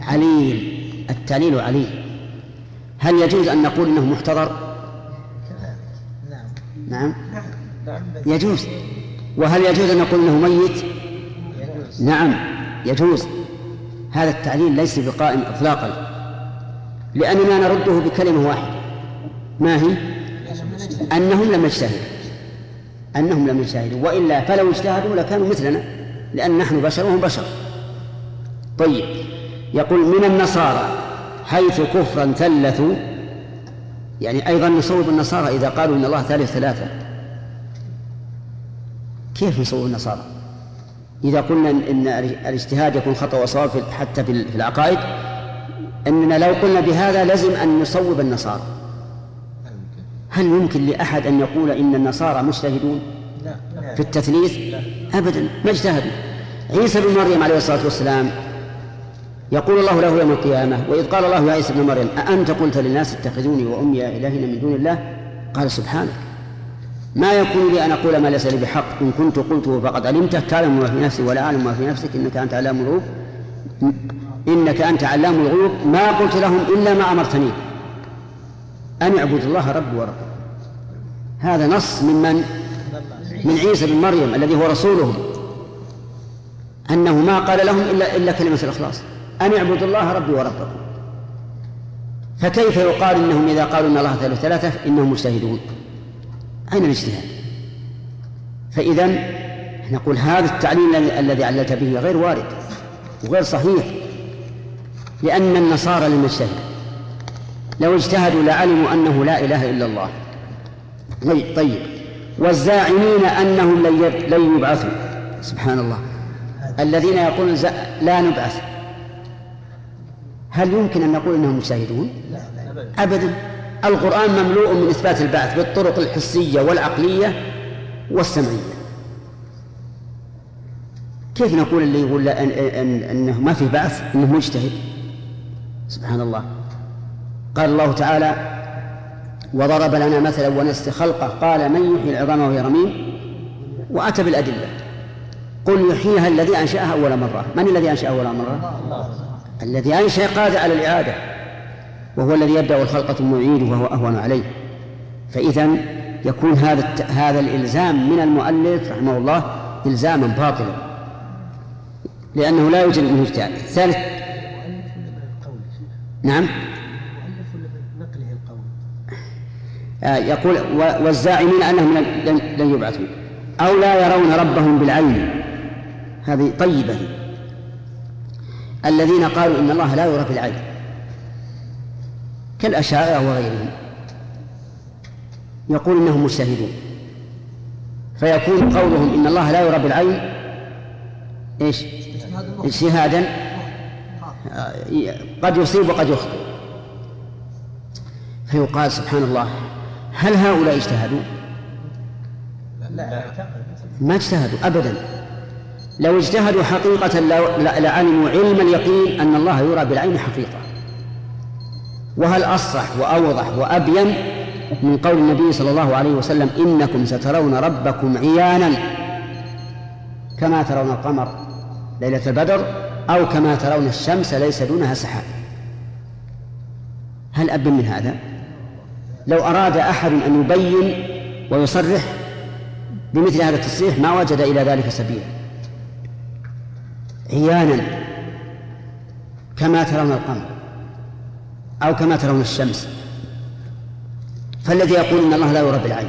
عليل. التعليل عليل. هل يجوز أن نقول إنه محتضر؟ نعم. يجوز. وهل يجوز أن نقول إنه ميت؟ نعم يجوز. هذا التعليل ليس بقائم إطلاقا لأننا نرده بكلمة واحدة. ما هي؟ أنهم لم يجتهدوا. أنهم لم يجتهدوا. وإلا فلو اجتهدوا لكانوا مثلنا لأن نحن بشر وهم بشر. طيب يقول من النصارى؟ حيث كفرا ثلثوا يعني أيضا نصوب النصارى إذا قالوا إن الله ثالث ثلاثة. كيف نصوب النصارى؟ إذا قلنا إن الاجتهاد يكون خطأ وصواب حتى في في العقائد أننا لو قلنا بهذا لازم أن نصوب النصارى. هل يمكن لأحد أن يقول إن النصارى مجتهدون؟ في التثليث؟ أبدا ما اجتهدوا. عيسى بن مريم عليه الصلاة والسلام يقول الله له يوم القيامة وإذ قال الله يا عيسى بن مريم أأنت قلت للناس اتخذوني وأمي إلهين من دون الله؟ قال سبحانك. ما يكون لي أن أقول ما ليس لي بحق إن كنت قلته فقد علمته. تعلم ما في نفسي ولا أعلم ما في نفسك إنك أنت علام الغيوب. إنك أنت علام الغيوب. ما قلت لهم إلا ما أمرتني. أن اعبدوا الله ربي وربكم هذا نص من من؟ من عيسى بن مريم الذي هو رسولهم أنه ما قال لهم إلا إلا كلمة الإخلاص. أن اعبدوا الله ربي وربكم. فكيف يقال إنهم إذا قالوا إن الله ثالث ثلاثة إنهم مجتهدون؟ أين الاجتهاد؟ فإذا نقول هذا التعليل الذي- عللت به غير وارد وغير صحيح لأن النصارى لم يجتهدوا لو اجتهدوا لعلموا أنه لا إله إلا الله. طيب, طيب. والزاعمين أنهم لن يب- لن يبعثوا. سبحان الله. الذين يقولون لا نبعث. هل يمكن أن نقول أنهم مجتهدون أبدا. القرآن مملوء من إثبات البعث بالطرق الحسية والعقلية والسمعية. كيف نقول اللي يقول إن إن أنه ما في بعث أنه مجتهد سبحان الله. قال الله تعالى وضرب لنا مثلا ونسي خلقه قال من يحيي العظام وهي رميم وأتى بالأدلة. قل يحييها الذي أنشأها أول مرة. من الذي أنشأها أول مرة؟ الذي أنشأ قادر على الإعادة وهو الذي يبدأ الخلق ثم يعيده وهو أهون عليه. فإذا يكون هذا. هذا الإلزام من المؤلف رحمه الله إلزاما باطلا لأنه لا يوجد منه اجتهاد. الثالث نعم. آه، يقول والزاعمين أنهم لن, يبعثوا أو لا يرون ربهم بالعين. هذه طيبة. الذين قالوا إن الله لا يرى بالعين كالأشاعرة وغيرهم. يقول إنهم مجتهدون. فيكون قولهم إن الله لا يرى بالعين المخ اجتهادا. قد يصيب وقد يخطئ. فيقال سبحان الله هل هؤلاء اجتهدوا؟ ما اجتهدوا أبدا. لو اجتهدوا حقيقة لعلموا علم اليقين أن الله يرى بالعين حقيقة. وهل أصرح وأوضح وأبين من قول النبي صلى الله عليه وسلم إنكم سترون ربكم عيانا كما ترون القمر ليلة البدر أو كما ترون الشمس ليس دونها سحاب. هل أبين من هذا؟ لو أراد أحد أن يبين ويصرح بمثل هذا التصريح ما وجد إلى ذلك سبيلا. عيانا كما ترون القمر أو كما ترون الشمس فالذي يقول إن الله لا يرى بالعين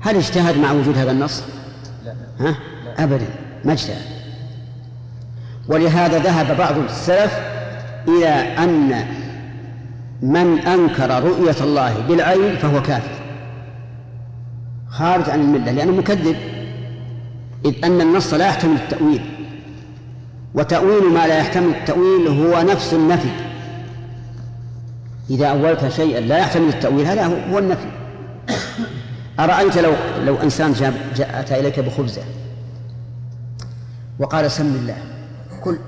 هل اجتهد مع وجود هذا النص؟ ها؟ أبدا ما اجتهد ولهذا ذهب بعض السلف إلى أن من أنكر رؤية الله بالعين فهو كافر خارج عن الملة لأنه مكذب إذ أن النص لا يحتمل التأويل وتأويل ما لا يحتمل التأويل هو نفس النفي. إذا أولت شيئا لا يحتمل التأويل هذا هو النفي. أرأيت لو لو إنسان جاء, جاء أتى إليك بخبزة وقال سم الله كل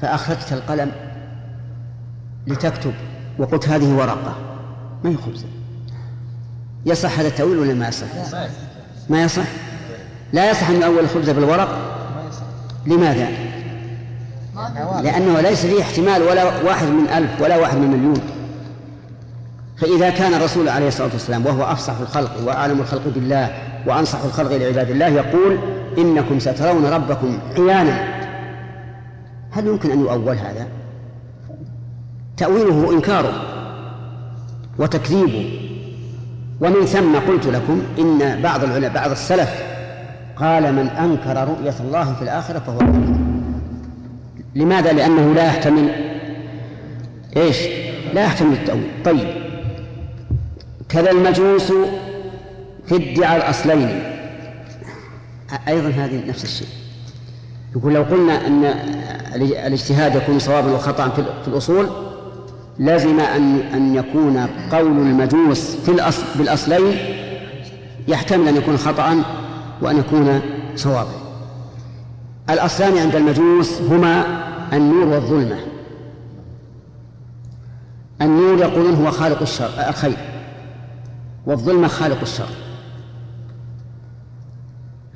فأخرجت القلم لتكتب وقلت هذه ورقة ما هي خبزة؟ يصح هذا التأويل ولا ما يصح؟ ما يصح؟ لا يصح أن يؤول الخبزة بالورق لماذا؟ لأنه ليس فيه احتمال ولا واحد من ألف ولا واحد من مليون فإذا كان الرسول عليه الصلاة والسلام وهو أفصح الخلق وأعلم الخلق بالله وأنصح الخلق لعباد الله يقول إنكم سترون ربكم عيانا هل يمكن أن يؤول هذا؟ تأويله إنكاره وتكذيبه ومن ثم قلت لكم إن بعض العلماء بعض السلف قال من أنكر رؤية الله في الآخرة فهو كافر لماذا؟ لأنه لا يحتمل. إيش؟ لا يحتمل التأويل. طيب. كذا المجوس في ادعاء الأصلين. أيضا هذه نفس الشيء. يقول لو قلنا أن الاجتهاد يكون صوابا وخطأ في الأصول لزم أن أن يكون قول المجوس في الأصل بالأصلين يحتمل أن يكون خطأ وأن يكون صوابا الأصلان عند المجوس هما النور والظلمة. النور يقولون هو خالق الشر الخير. والظلمة خالق الشر.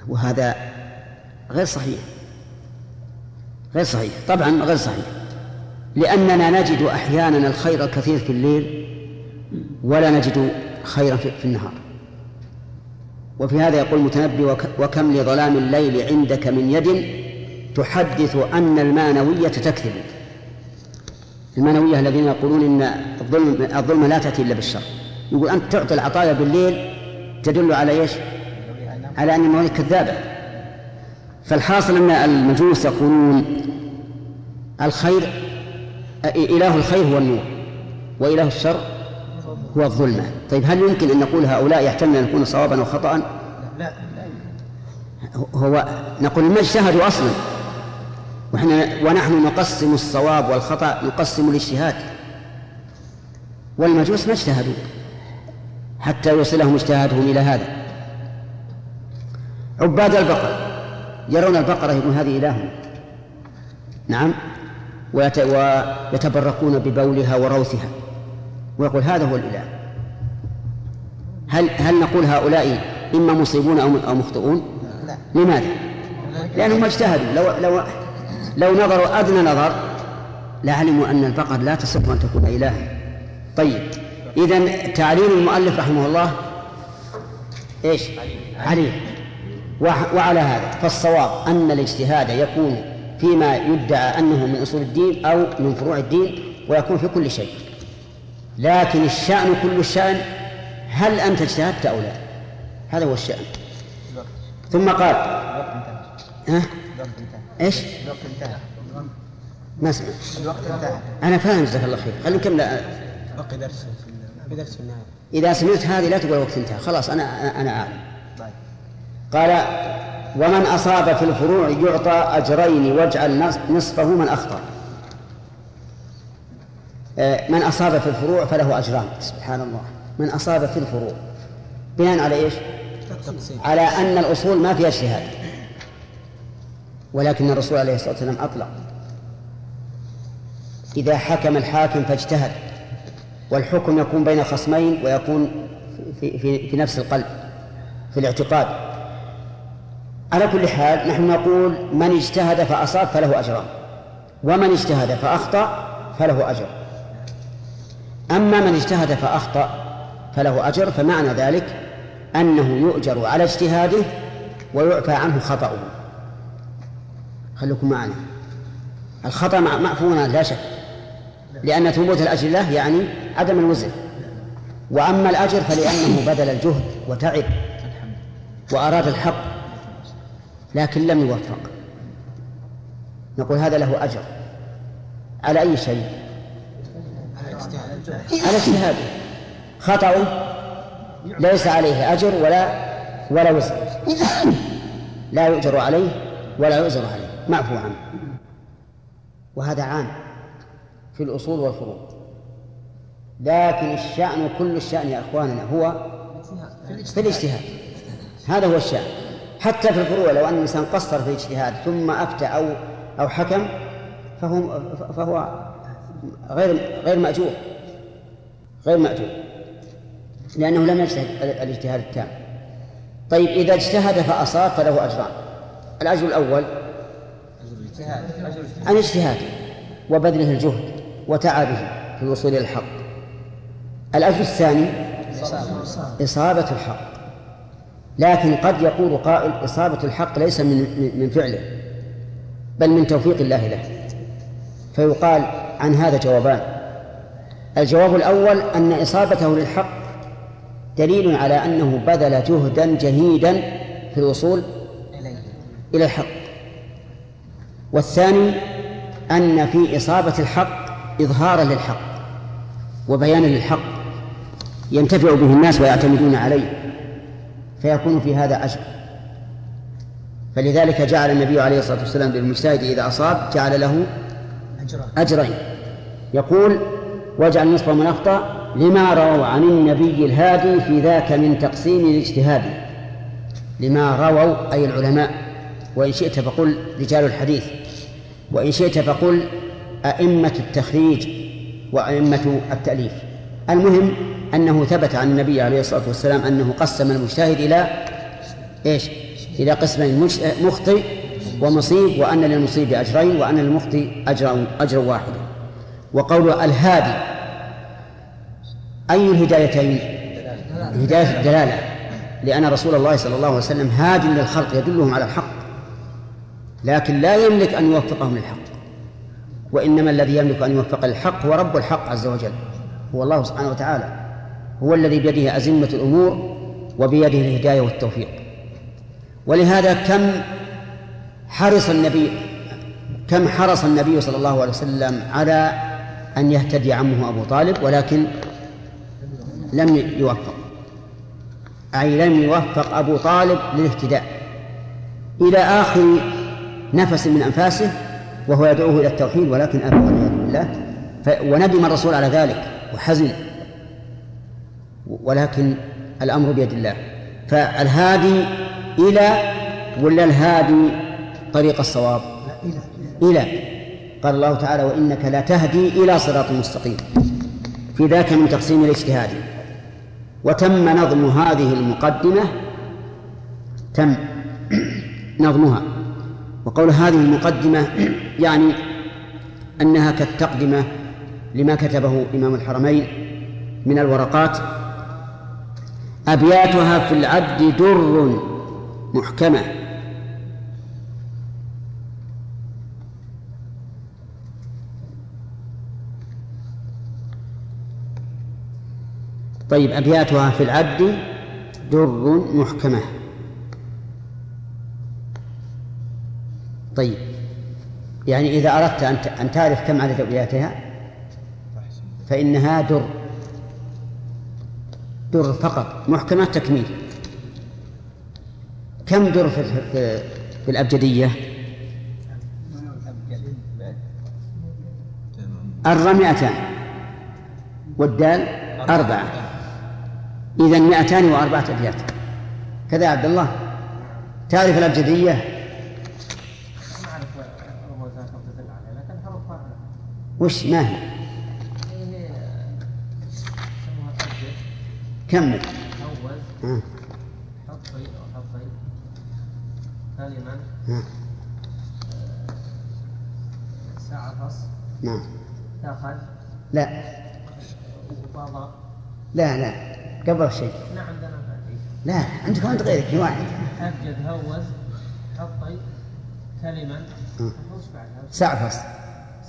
وهذا غير صحيح. غير صحيح. طبعا غير صحيح. لأننا نجد أحيانا الخير الكثير في الليل ولا نجد خيرا في النهار. وفي هذا يقول المتنبي وكم لظلام الليل عندك من يد تحدث أن المانوية تكذب. المانوية الذين يقولون إن الظلم الظلمة لا تأتي إلا بالشر. يقول أنت تعطي العطايا بالليل تدل على إيش؟ على أن المانوية كذابة. فالحاصل أن المجوس يقولون الخير إله الخير هو النور وإله الشر هو الظلمة طيب هل يمكن أن نقول هؤلاء يحتمل أن يكون صوابا وخطأ لا هو نقول ما اجتهدوا أصلا؟ وإحنا ونحن نقسم الصواب والخطأ نقسم الاجتهاد. والمجوس ما اجتهدوا حتى يوصلهم اجتهادهم إلى هذا. عباد البقر يرون البقرة يقول هذه إله. نعم ويتبركون ببولها وروثها. ويقول هذا هو الإله هل هل نقول هؤلاء إما مصيبون أو أو مخطئون؟ لا لماذا؟ لأنهم اجتهدوا لو لو لو نظروا أدنى نظر لعلموا أن البقر لا تصح أن تكون إلها طيب إذا تعليم المؤلف رحمه الله إيش؟ عليه وعلى هذا فالصواب أن الاجتهاد يكون فيما يدعى أنه من أصول الدين أو من فروع الدين ويكون في كل شيء لكن الشأن كل الشأن هل أنت اجتهدت أو لا؟ هذا هو الشأن. ثم قال ها؟ إيش؟ الوقت انتهى. ما سمعت الوقت انتهى. أنا فاهم جزاك الله خير. خلينا نكمل. بقي درس في درس النهاية. إذا سمعت هذه لا تقول الوقت انتهى. خلاص أنا أنا اعلم قال ومن أصاب في الفروع يعطى أجرين واجعل نصفه من أخطأ. من أصاب في الفروع فله أجران. سبحان الله. من أصاب في الفروع. بناء على إيش؟ على أن الأصول ما فيها اجتهاد. ولكن الرسول عليه الصلاة والسلام أطلق. إذا حكم الحاكم فاجتهد. والحكم يكون بين خصمين ويكون في, في, في نفس القلب. في الاعتقاد. على كل حال نحن نقول من اجتهد فأصاب فله أجران. ومن اجتهد فأخطأ فله أجر. أما من اجتهد فأخطأ فله أجر فمعنى ذلك أنه يؤجر على اجتهاده ويعفى عنه خطأه. خليكم معنا. الخطأ معفو لا شك. لأن ثبوت الأجر له يعني عدم الوزن. وأما الأجر فلأنه بذل الجهد وتعب وأراد الحق لكن لم يوفق. نقول هذا له أجر. على أي شيء؟ على اجتهاده خطأه ليس عليه أجر ولا ولا وزر. لا يؤجر عليه ولا يؤجر عليه. معفو عنه وهذا عام في الأصول والفروع لكن الشأن كل الشأن يا إخواننا هو في الاجتهاد. هذا هو الشأن. حتى في الفروع لو أن الإنسان قصر في الاجتهاد ثم أفتى أو أو حكم فهو فهو غير غير مأجور. غير مأجور. لأنه لم يجتهد الاجتهاد التام. طيب إذا اجتهد فأصاب فله أجران. الأجر الأول عن اجتهاده وبذله الجهد وتعبه في الوصول إلى الحق. الأجر الثاني إصابة الحق. لكن قد يقول قائل إصابة الحق ليس من من فعله بل من توفيق الله له. فيقال عن هذا جوابان. الجواب الأول أن إصابته للحق دليل على أنه بذل جهدا جهيدا في الوصول إلى الحق. والثاني أن في إصابة الحق إظهارا للحق وبيانا للحق ينتفع به الناس ويعتمدون عليه فيكون في هذا أجر. فلذلك جعل النبي عليه الصلاة والسلام للمجتهد إذا أصاب جعل له أجرين. يقول واجعل نصف من أخطأ لما رووا عن النبي الهادي في ذاك من تقسيم الاجتهاد. لما رووا أي العلماء. وإن شئت فقل رجال الحديث. وإن شئت فقل أئمة التخريج وأئمة التأليف. المهم أنه ثبت عن النبي عليه الصلاة والسلام أنه قسم المجتهد إلى إيش؟ إلى قسمين مخطئ ومصيب وأن للمصيب أجرين وأن للمخطئ أجر أجر واحد. وقول الهادي. أي الهدايتين؟ هداية الدلالة. لأن رسول الله صلى الله عليه وسلم هاد للخلق يدلهم على الحق. لكن لا يملك أن يوفقهم للحق. وإنما الذي يملك أن يوفق للحق هو رب الحق عز وجل. هو الله سبحانه وتعالى. هو الذي بيده أزمة الأمور وبيده الهداية والتوفيق. ولهذا كم حرص النبي كم حرص النبي صلى الله عليه وسلم على أن يهتدي عمه أبو طالب ولكن لم يوفق. أي لم يوفق أبو طالب للاهتداء. إلى آخر نفس من أنفاسه وهو يدعوه إلى التوحيد ولكن أبى والعياذ بالله وندم الرسول على ذلك وحزن. ولكن الأمر بيد الله. فالهادي إلى ولا الهادي طريق الصواب؟ إلى. قال الله تعالى وإنك لا تهدي إلى صراط مستقيم. في ذاك من تقسيم الاجتهاد. وتم نظم هذه المقدمة. تم نظمها. وقول هذه المقدمة يعني أنها كالتقدمة لما كتبه إمام الحرمين من الورقات. أبياتها في العبد در محكمة. طيب أبياتها في العبد در محكمة. طيب يعني إذا أردت أن تعرف كم عدد أبياتها فإنها در. در فقط محكمة تكميل. كم در في, في الأبجدية؟ الر مئتان والدال؟ أربعة. إذا مئتان وأربعة أبيات. كذا يا عبد الله. تعرف الأبجدية؟ وش ما هي؟ كمل. أول. حطي أو حطي كلمة آه. سعفص نعم تأخذ لا. وفضى لا لا. قبل شيء. إحنا عندنا هذه. لا عندكم عند غيرك في واحد. أبجد هوز حطي كلمة؟ سعفص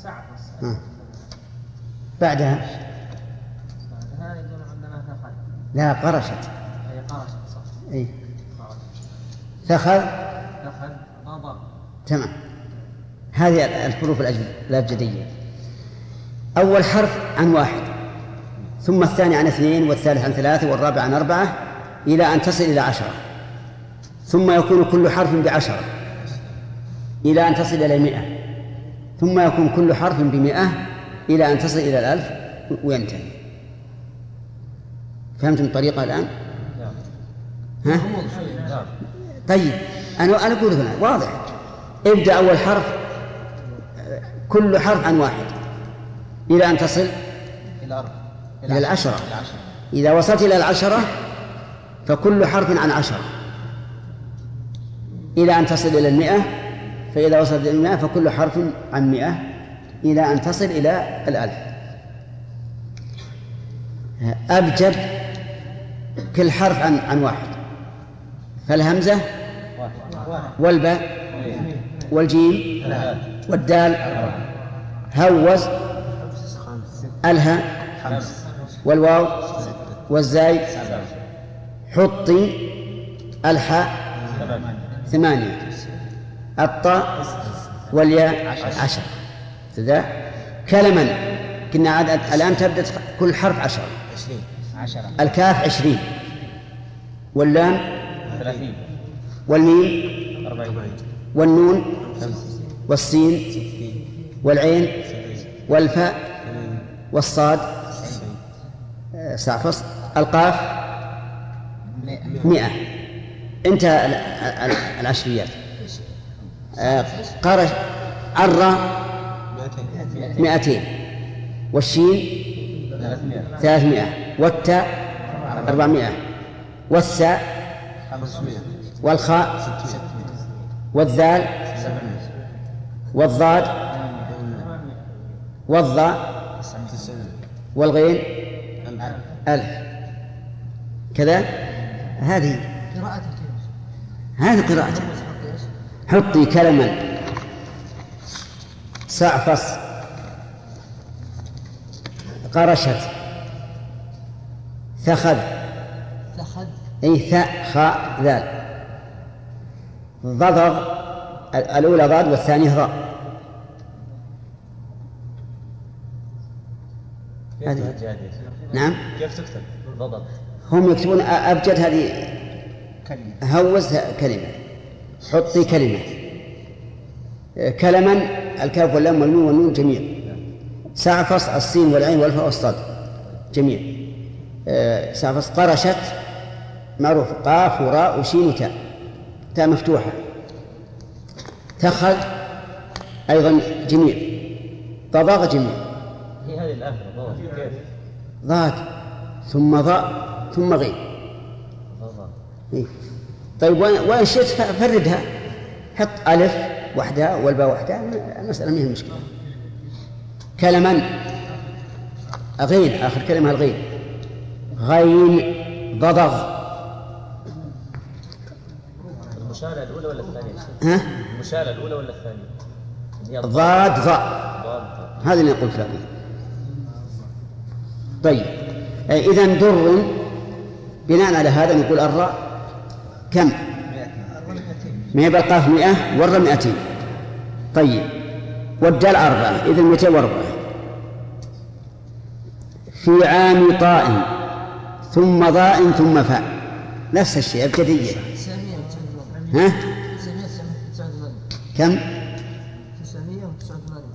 سعفص. بعدها. بعدها؟ يقول عندنا ثقل. لا قرشت. هي قرشت صح. أي. ثخر ثقل؟ غضب تمام. هذه الحروف الأبجدية. أول حرف عن واحد. ثم الثاني عن اثنين والثالث عن ثلاثة والرابع عن أربعة إلى أن تصل إلى عشرة. ثم يكون كل حرف بعشرة إلى أن تصل إلى مئة. ثم يكون كل حرف بمئة إلى أن تصل إلى الألف وينتهي. فهمتم الطريقة الآن؟ ها؟ طيب أنا أنا أقول هنا واضح. ابدأ أول حرف كل حرف عن واحد. إلى أن تصل؟ إلى أربعة. إلى العشرة. إذا وصلت إلى العشرة فكل حرف عن عشرة إلى أن تصل إلى المئة فإذا وصلت إلى المئة فكل حرف عن مئة. إلى أن تصل إلى الألف. أبجد كل حرف عن عن واحد. فالهمزة والباء والجيم والدال هوز ألها والواو والزاي حطي الحاء ثمانية. الطاء والياء عشر. ذا كلما كنا عدد الآن تبدأ كل حرف عشرة. الكاف عشرين. واللام ثلاثين. والميم والنون والسين والعين والفاء والصاد ساعة القاف مئة. ال- العشريات. آه، قرش عرة مئتين. والشين ثلاثمائة. والتاء أربعمائة. والساء والخاء والذال والضاد والضاء والغين ألف. كذا؟ هذه. قراءة؟ هذه إيش؟ حطي كلما. سعفص قرشت. ثخذ. ثخذ أي ثاء خاء ذال ضضغ ال- الأولى ضاد والثانية ضاء هذه. نعم. كيف تكتب؟ ضبط هم يكتبون أبجد هذه هوز كلمة. حطي كلمة. كلما الكاف واللام والميم والنون جميع. سعفص السين والعين والفاء والصاد. جميع. آه، سعفص قرشت. معروف. قاف وراء وشين وتاء. تاء مفتوحة. تخذ أيضا جميع. ضباغ جميع. ضاد ثم ضاء ثم غين إيه. طيب وين شئت فردها. حط ألف وحدها والباء وحدها المسألة ما هي مشكلة كلما. غين آخر كلمة الغين غين ضضغ المشالة الأولى ولا الثانية؟ ها؟ المشالة الأولى ولا الثانية؟ ضاد ضاء. هذا اللي قلت لك طيب. إذا در بناء على هذا نقول الراء كم؟ ما يبقى القاف مئة والراء مئتين. طيب. والدال أربعة. إذا مئتين وأربعة. في عام طاء ثم ضاء ثم فاء. نفس الشيء 989 ها؟ 989 كم؟ 989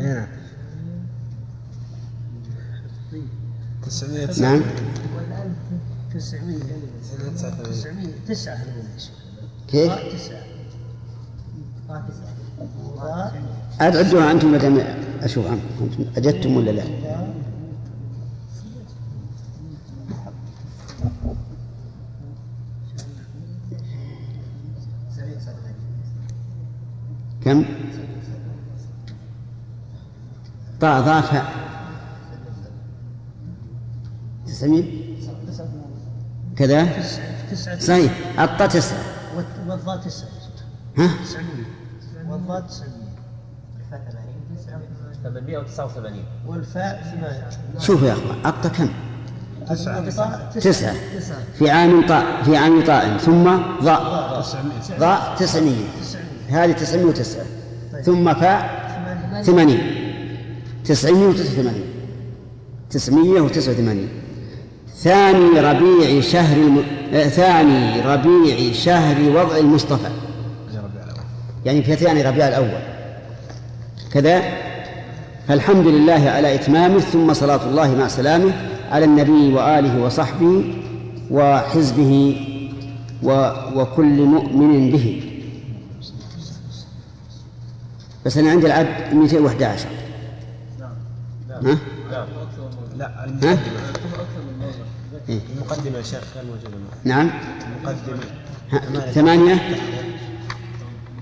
نعم تسعمية نعم والآن 900 900 تسعة كيف؟ تسعة آه، تسعة عاد عدوها أنتم دام أشوف أنتم أجدتم ولا لا؟ كم؟ طاء السمين كذا؟ صحيح. الطا تسعة. والضاء تسعة. ها؟ 900 والضاء 889 والفاء شوف يا أخوان الطا كم؟ تسعة. تسعة. في عام طاء في عام طاء ثم ضاء. ضاء 900 هذه 909 طيب. ثم فاء 80 989 989 ثاني ربيع شهر الم... آه، ثاني ربيع شهر وضع المصطفى. يعني في ثاني ربيع الأول. كذا. فالحمد لله على إتمامه ثم صلاة الله مع سلامه على النبي وآله وصحبه وحزبه و... وكل مؤمن به. بس أنا عندي العد 211 ها؟ لا. المقدمة المقدمة يا شيخ غير موجودة نعم. المقدمة ثمانية.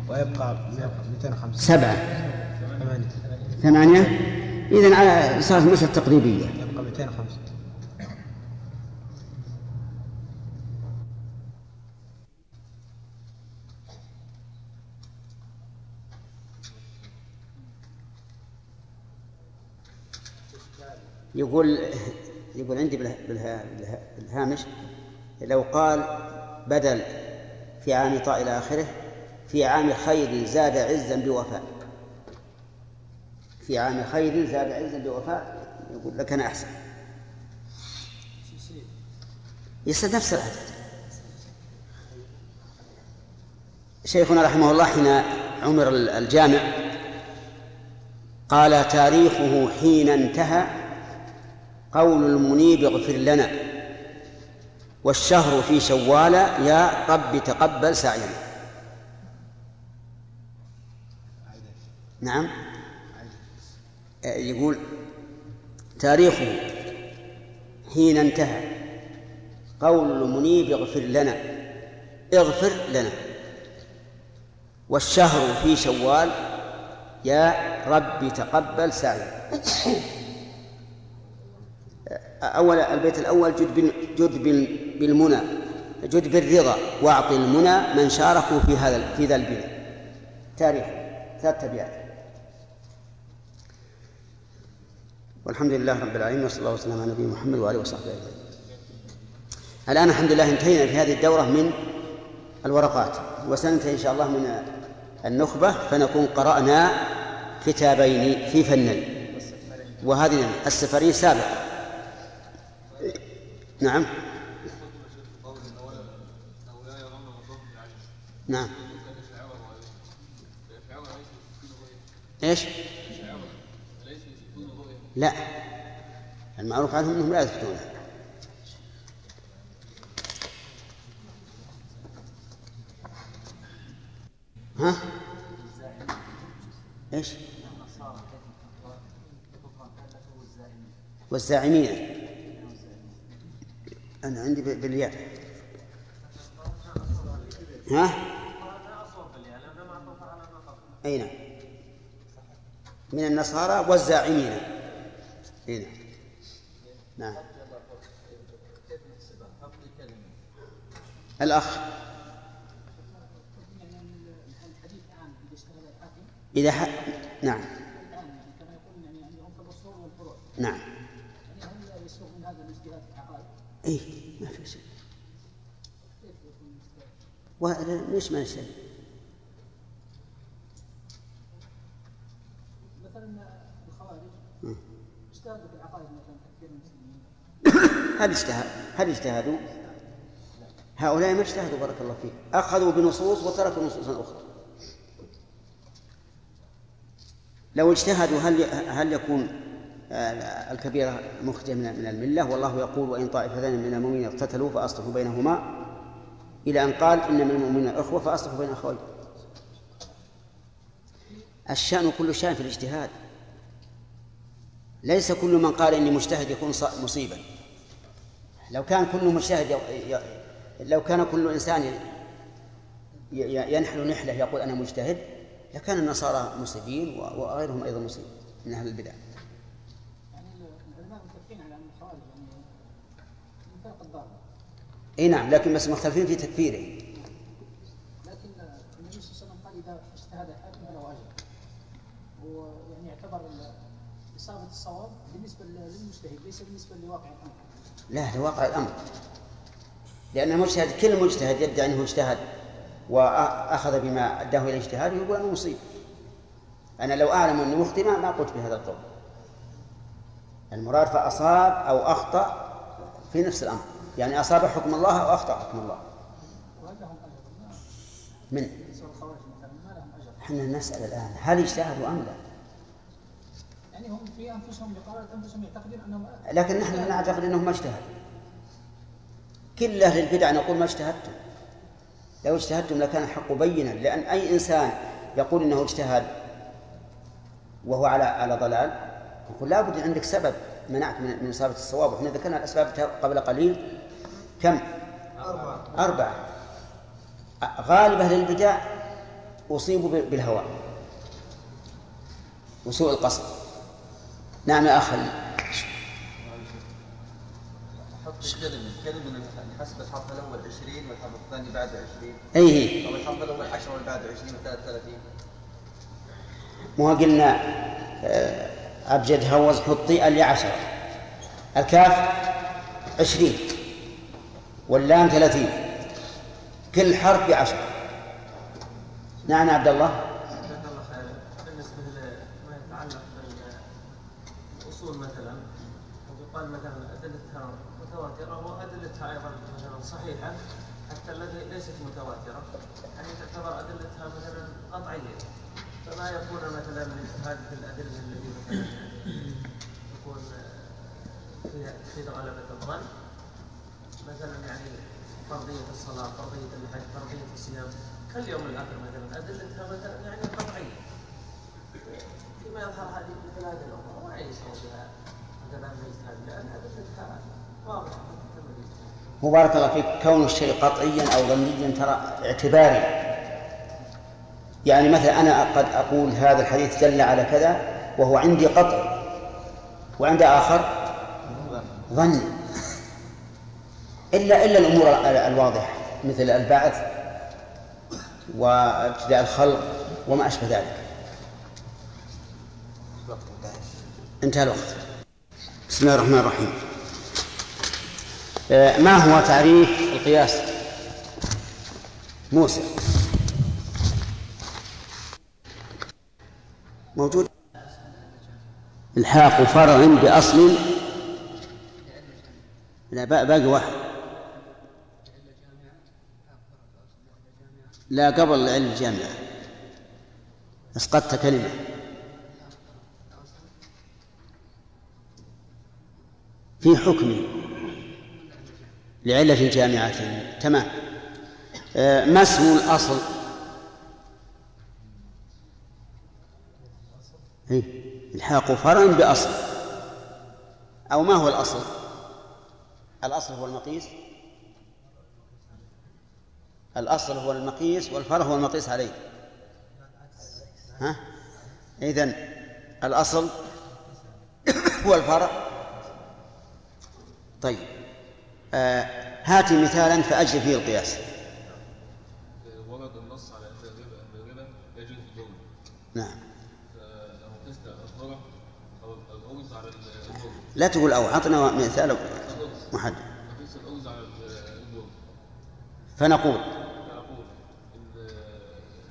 ويبقى 205 سبعة. ثمانية. ثمانية؟ إذا صارت مسألة تقريبية يبقى 205 يقول يقول عندي بالها بالها بالها بالهامش لو قال بدل في عام طاء إلى آخره في عام خير زاد عزا بوفاء. في عام خير زاد عزا بوفاء يقول لكان أحسن. يصير نفس العدد. شيخنا رحمه الله حين عمر الجامع قال تاريخه حين انتهى قول المنيب اغفر لنا. والشهر في شوال يا رب تقبل سعينا نعم. يقول تاريخه حين انتهى. قول المنيب اغفر لنا. اغفر لنا. والشهر في شوال يا رب تقبل سعينا أول البيت الأول جد جد بال بالمنى جد بالرضا واعطي المنى من شاركوا في هذا في ذا البناء تاريخ ثلاث أبيات والحمد لله رب العالمين وصلى الله وسلم على نبينا محمد وآله وصحبه أجمعين. الآن الحمد لله انتهينا في هذه الدورة من الورقات. وسننتهي إن شاء الله من النخبة فنكون قرأنا كتابين في فنين وهذه السفرية سابقة نعم نعم إيش؟ لا المعروف عنهم إنهم لا يثبتونها ها؟ إيش؟ والزاعمين أنا عندي بالياء ها؟ أي نعم. من النصارى والزاعمين. أي نعم. نعم. الأخ. إذا ح... نعم. نعم. اي ما في شيء. ليش ما؟ مثلا الخوارج. اجتهدوا في العقائد مثلا تكفير المسلمين. هل اجتهد هل اجتهدوا؟ هؤلاء ما اجتهدوا بارك الله فيك. أخذوا بنصوص وتركوا نصوصا أخرى. لو اجتهدوا هل هل يكون الكبيرة مخرجة من الملة والله يقول وإن طائفتان من المؤمنين اقتتلوا فأصلحوا بينهما إلى أن قال إن من المؤمنين إخوة فأصلحوا بين أخوين الشأن كل شأن في الاجتهاد. ليس كل من قال إني مجتهد يكون مصيبا. لو كان كل مجتهد ي... ي... لو كان كل إنسان ي... ينحل نحلة يقول أنا مجتهد لكان النصارى مصيبين وغيرهم أيضا مصيب من أهل البدع. إي نعم لكن بس مختلفين في تكفيره. لكن النبي صلى الله عليه وسلم قال إذا اجتهد حاكم فله أجر. ويعني يعتبر إصابة الصواب بالنسبة للمجتهد ليس بالنسبة لواقع الأمر. لا لواقع الأمر. لأن المجتهد كل مجتهد يدعي أنه اجتهد وأخذ بما أداه إلى اجتهاده يقول انه مصيب. أنا لو أعلم أني مخطئ ما قلت بهذا القول. المراد فأصاب أو أخطأ في نفس الأمر. يعني أصاب حكم الله أو أخطأ حكم الله. من؟ إحنا نسأل الآن هل اجتهدوا أم لا؟ يعني هم في أنفسهم بقرارة أنفسهم يعتقدون أنهم لكن نحن نعتقد إنهم ما اجتهدوا. كل أهل البدع نقول ما اجتهدتم. لو اجتهدتم لكان الحق بينا لأن أي إنسان يقول إنه اجتهد وهو على على ضلال نقول لابد عندك سبب منعك من من إصابة الصواب. وإحنا ذكرنا الأسباب قبل قليل. كم؟ أربعة. أربعة غالب أهل البدع أصيبوا بالهوى وسوء القصد. نعم يا أخ حط كلمة كلمة اللي حسب الحرف الأول 20 والحرف الثاني بعد 20 أي هي أو الحرف الأول 10 واللي بعد 20 والثالث 30 مو قلنا آه، أبجد هوز حطي الي عشرة الكاف عشرين. واللام ثلاثين كل حرف بعشرة نعم عبد الله بالنسبة لما يتعلق بالاصول مثلا ويقال مثلا ادلتها متواتره وادلتها أيضا مثلا صحيحه حتى ليست متواتره يعني تعتبر ادلتها مثلا قطعيه فما يكون مثلا هذه الادله التي مثلا تفيد غلبه الظن مثلا يعني فرضية الصلاة فرضية الحج فرضية الصيام. كاليوم الآخر مثلا ادلتها مثلا يعني قطعيه فيما يظهر هذه مثل هذه الأمور ما يشعر بها مثلا الاجتهاد لأن ادلتها واضحه تم الاجتهاد مو بارك الله فيك. كون الشيء قطعيا أو ظنيا ترى اعتباري. يعني مثلا أنا قد أقول هذا الحديث دل على كذا وهو عندي قطع وعند آخر ظني الا إلا الأمور الواضحة مثل البعث وابتداء الخلق وما أشبه ذلك. انتهى الوقت. بسم الله الرحمن الرحيم. آه، ما هو تعريف القياس؟ موسى. موجود. إلحاق فرع بأصل. لا با- باقي واحد. لا قبل العلم الجامعة أسقطت كلمة. في حكمه لعلة جامعة. تمام. آه، ما اسم الأصل؟ إيه؟ الحاق فرع بأصل. أو ما هو الأصل؟ الأصل هو المقيس. الأصل هو المقيس والفرع هو المقيس عليه. ها؟ إذن الأصل هو الفرع. طيب. آه هاتي مثالا فأجري فيه القياس. ورد النص على ان الربا ان الربا يجوز الجوز نعم. فلو قسنا الفرع أو الأوز على لا تقول أو أعطنا مثال محدد. فنقول ان الأرز الاوز يجب فيه الربا نعم قياسا على القول بالعله وهي ال-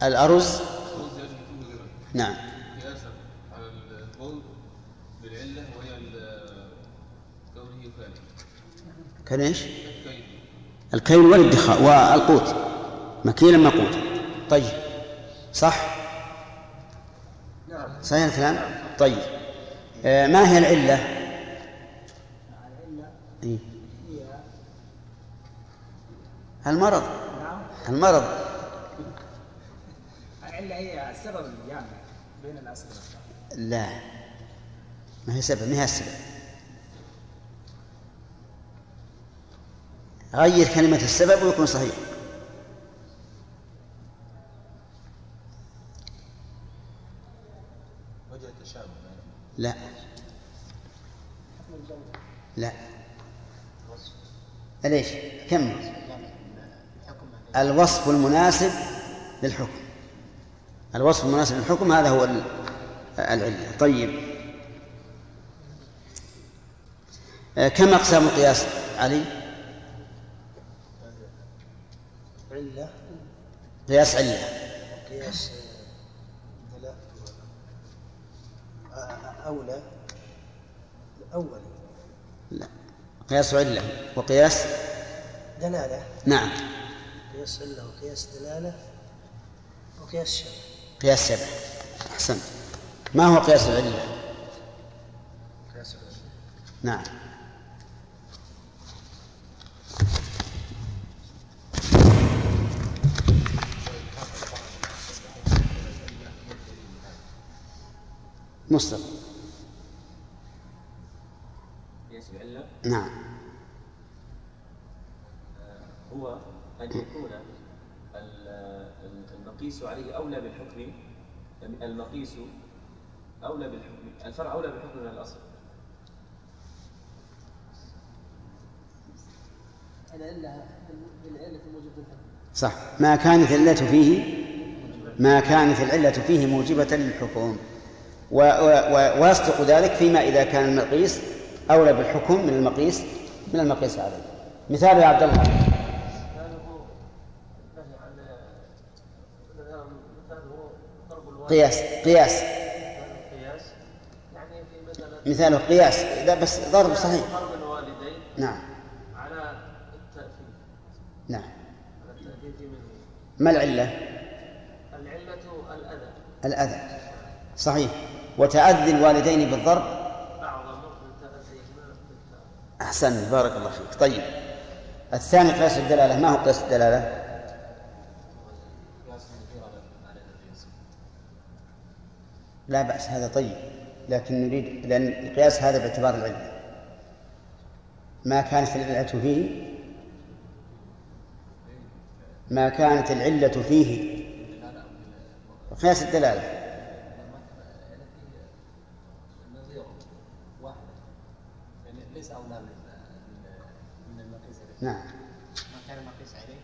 كونه فاني كان إيش؟ الكيل والادخار والقوت مكيلا مقوتا طيب صح؟ صحيح الكلام؟ طيب آه ما هي العلة؟ إيه؟ المرض المرض العله هي السبب الجامع بين الاسباب لا. ما هي سبب؟ ما هي السبب؟ غير كلمة السبب ويكون صحيح. وجه التشابه لا. لا. ليش؟ كم؟ الوصف المناسب للحكم. الوصف المناسب للحكم هذا هو ال- العلة. طيب. آه، كم أقسام القياس؟ علي؟ علة. قياس علة. قياس دلالة أولى. أولي لا. قياس علة. وقياس؟ دلالة. نعم. قياس علة وقياس دلالة وقياس شبه قياس شبه أحسنت ما هو قياس العلة؟ قياس العلة نعم. مصطفى قياس العلة؟ نعم. هو أن يكون المقيس عليه أولى بالحكم المقيس أولى بالحكم الفرع أولى بالحكم من الأصل. العلة الحكم. صح. ما كانت العلة فيه ما كانت العلة فيه موجبة للحكم. و و و ويصدق ذلك فيما إذا كان المقيس أولى بالحكم من المقيس من المقيس عليه. مثال يا عبد الله مثاله نهي عن مثلا مثاله ضرب الوالد قياس قياس. قياس؟ يعني في مثلا مثاله قياس لا بس ضرب صحيح. ضرب الوالدين نعم. على التأثير. نعم. على التأثير ما العلة؟ العلة الأذى. الأذى. صحيح. وتأذي الوالدين بالضرب؟ أعظم من أحسن بارك الله فيك. طيب. الثاني قياس الدلالة. ما هو قياس الدلالة؟ لا بأس هذا طيب لكن نريد لأن القياس هذا باعتبار العلة ما كانت العلة فيه؟ ما كانت العلة فيه؟ قياس الدلالة. نعم. ما كان عليه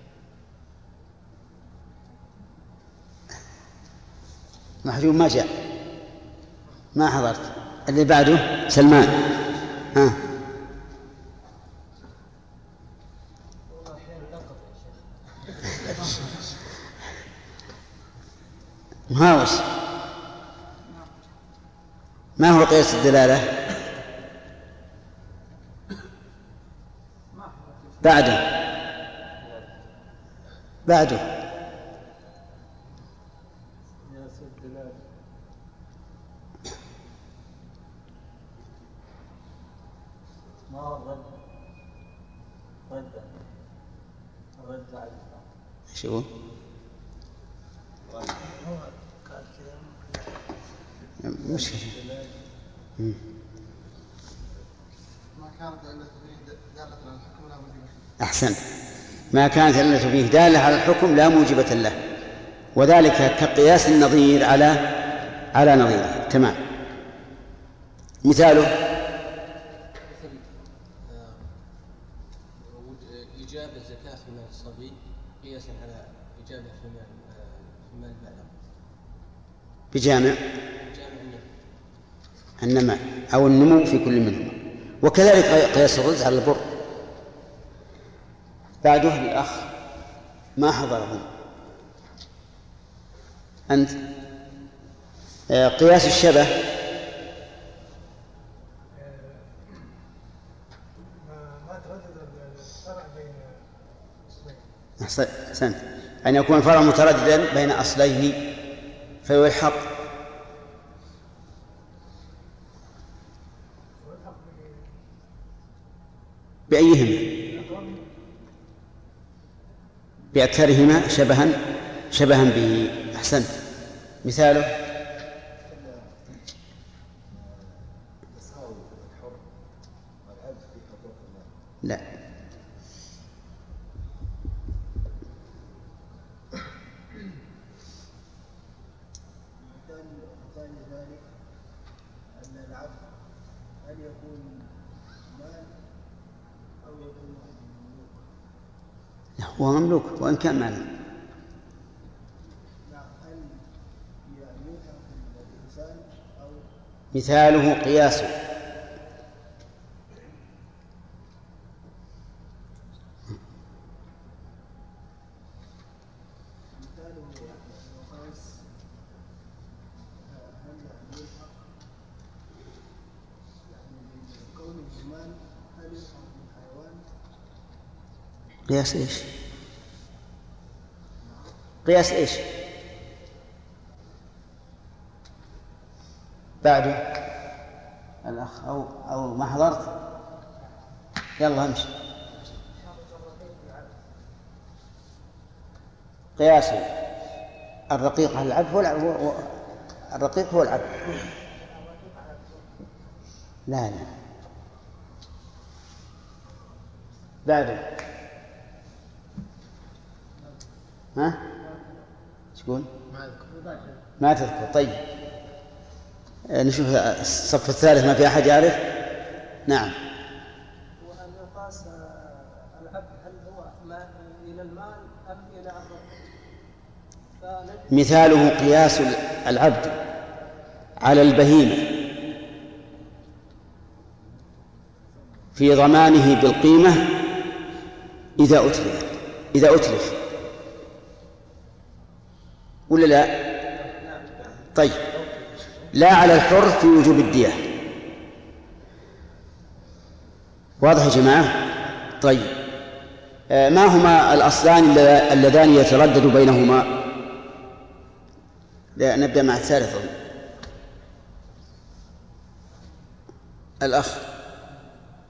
محجوب ما جاء. ما حضرت. اللي بعده؟ سلمان. ها. شيخ مهاوش ما هو قياس الدلالة؟ بعده. بعده قياس الدلالة ما هو الرد رد الرد على الإسلام شو؟ مشكلة. ما كانت فيه دالة على الحكم لا موجبة. أحسن. ما كانت العلة فيه دالة على الحكم لا موجبة له. وذلك كقياس النظير على على نظيره. تمام. مثاله مثل آه، وجود- إيجاب الزكاة في مال الصبي قياسا على إيجابه في مال آه، في مال البالغ بجامع النماء أو النمو في كل منهما. وكذلك قياس الرز على البر. بعده الأخ ما حضره أنت؟ آه، قياس الشبه. أحسنت. أن يكون الفرع مترددا بين أصلين فيلحق بأيهما؟ بأكثرهما شبها شبها به أحسنت. مثاله؟ مكملا مثاله قياسه قياس إيش؟ قياس إيش؟ بعده. الأخ أو أو ما حضرت؟ يلا امشي. قياس الرقيق على العبد؟ هو العبد هو الرقيق هو العبد. لا لا. بعده. ها؟ تقول؟ ما تذكر طيب. آه، نشوف الصف الثالث ما في أحد يعرف؟ نعم. وأن يقاس العبد هل هو ما- إلى المال أم إلى الرب؟ فنجد مثاله قياس العبد على البهيمة. في ضمانه بالقيمة إذا أتلف إذا أتلف. ولا لا؟ طيب لا على الحر في وجوب الدية واضح يا جماعة؟ طيب آه، ما هما الأصلان اللذا- اللذان يتردد بينهما؟ لا نبدأ مع الثالث. الأخ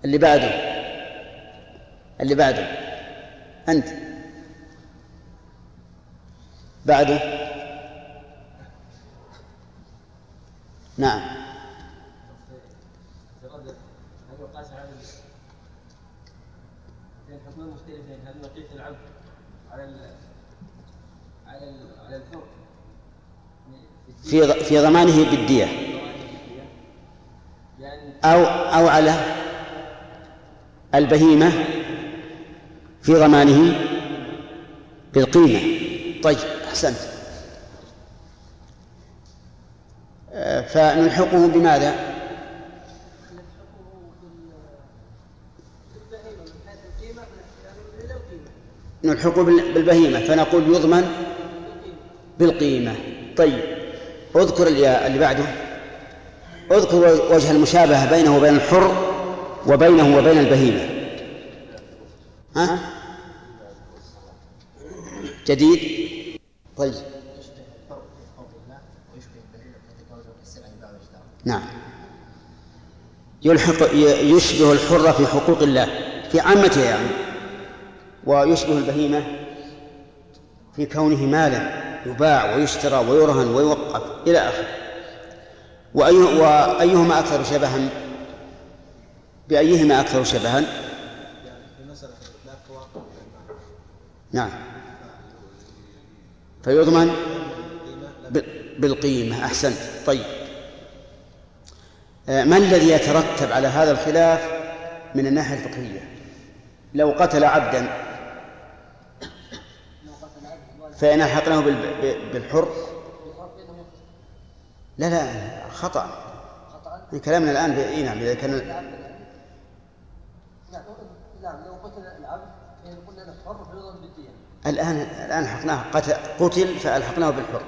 اللي بعده اللي بعده أنت بعده نعم. الحكمين مختلفين هل العبد على على على في في ضمانه بالدية. أو أو على البهيمة في ضمانه بالقيمة. طيب أحسنت. فنلحقه بماذا؟ نلحقه بال- بالبهيمة فنقول يضمن بالقيمة. طيب اذكر اللي بعده. اذكر وجه المشابهة بينه وبين الحر وبينه وبين البهيمة. ها؟ جديد؟ طيب. نعم. يلحق يشبه الحر في حقوق الله في عامتها يعني ويشبه البهيمة في كونه مالا يباع ويشترى ويرهن ويوقف إلى آخره. وأي وأيهما أكثر شبها؟ بأيهما أكثر شبها؟ نعم. فيضمن؟ بال- بالقيمة أحسنت. طيب. ما الذي يترتب على هذا الخلاف من الناحية الفقهية لو قتل عبدا فإن ب- بالحر لا لا خطأ كلامنا الآن إي نعم إذا كان الآن الآن ألحقناه قتل, قتل فألحقناه بالحر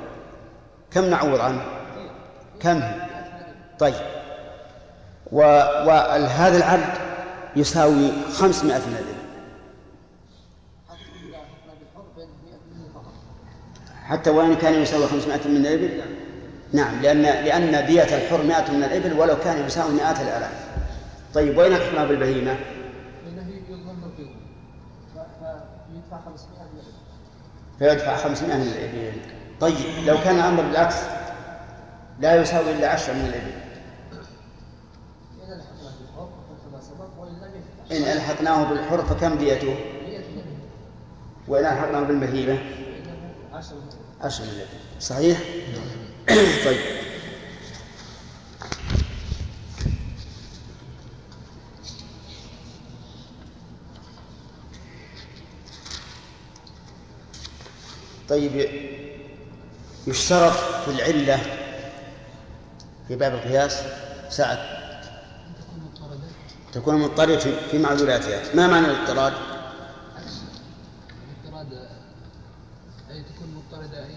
كم نعوض عنه؟ كم؟ طيب. وهذا العبد يساوي خمسمائة من الإبل حتى وإن كان يساوي خمسمائة من الإبل نعم لأن لأن دية الحر مائة من الإبل ولو كان يساوي مئات الآلاف طيب وين ألحقناه بالبهيمة؟ فيدفع 500 من الإبل 500 طيب لو كان الأمر بالعكس لا يساوي إلا عشرة من الإبل إذا لحقنا بالحر كما سبق وإن لم يدفع إن ألحقناه بالحر فكم ديته؟ 100 من الإبل وإن ألحقناه بالبهيمة فإنه 10 من الإبل عشرة من الإبل صحيح؟ طيب طيب يشترط في العلة في باب القياس سعد تكون مضطردة في- معلولاتها ما معنى الاضطراد؟ الاضطراد أي تكون مضطردة أي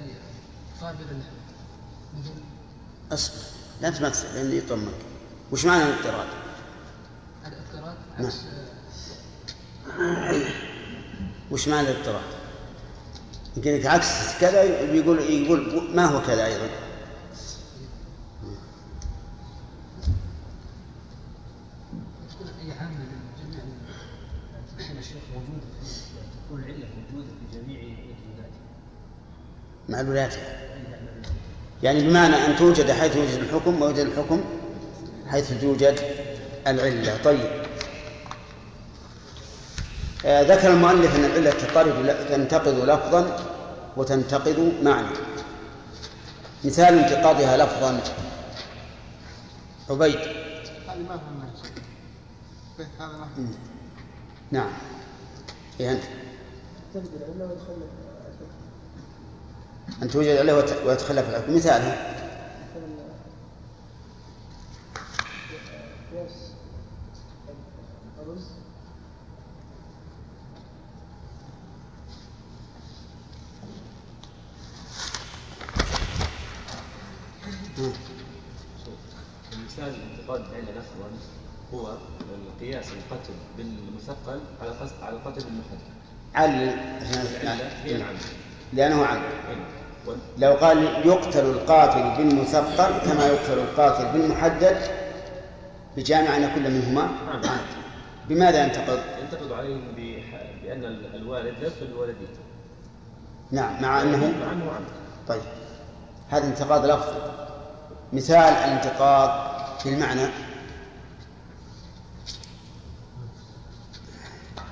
قابلة مثل أصبر لا تمثل لأني يطمك وش معنى الاضطراد؟ الاضطراد نعم. عكس وش معنى الاضطراد؟ يمكن عكس كذا يقول يقول ما هو كذا أيضا أي عامل جميع الحين الشيخ موجود تكون العلة موجودة في جميع الولايات معلولاتها يعني بمعنى أن توجد حيث يوجد الحكم ويوجد الحكم حيث توجد العلة. طيب. آه، ذكر المؤلف أن العلة تنتقد تنتقد لفظا وتنتقد معنى. مثال انتقادها لفظا. عبيد. هذه ما هذا ما. نعم. إيه أنت؟ أن توجد عليه ويتخلف الحكم. مثالها قياس الرز مثال انتقاد العلة لفظا هو القياس القتل بالمثقل على على القتل بالمحدد علل هي العمد لأنه وال- لو قال يقتل القاتل بالمثقل كما يقتل القاتل بالمحدد بجامع أن كل منهما عمد بماذا ينتقد؟ ينتقد عليهم بأن ال- الوالد لا يقتل الوالدين. نعم مع أنه مع أنه عمد طيب. هذا انتقاد لفظي مثال الانتقاد في المعنى.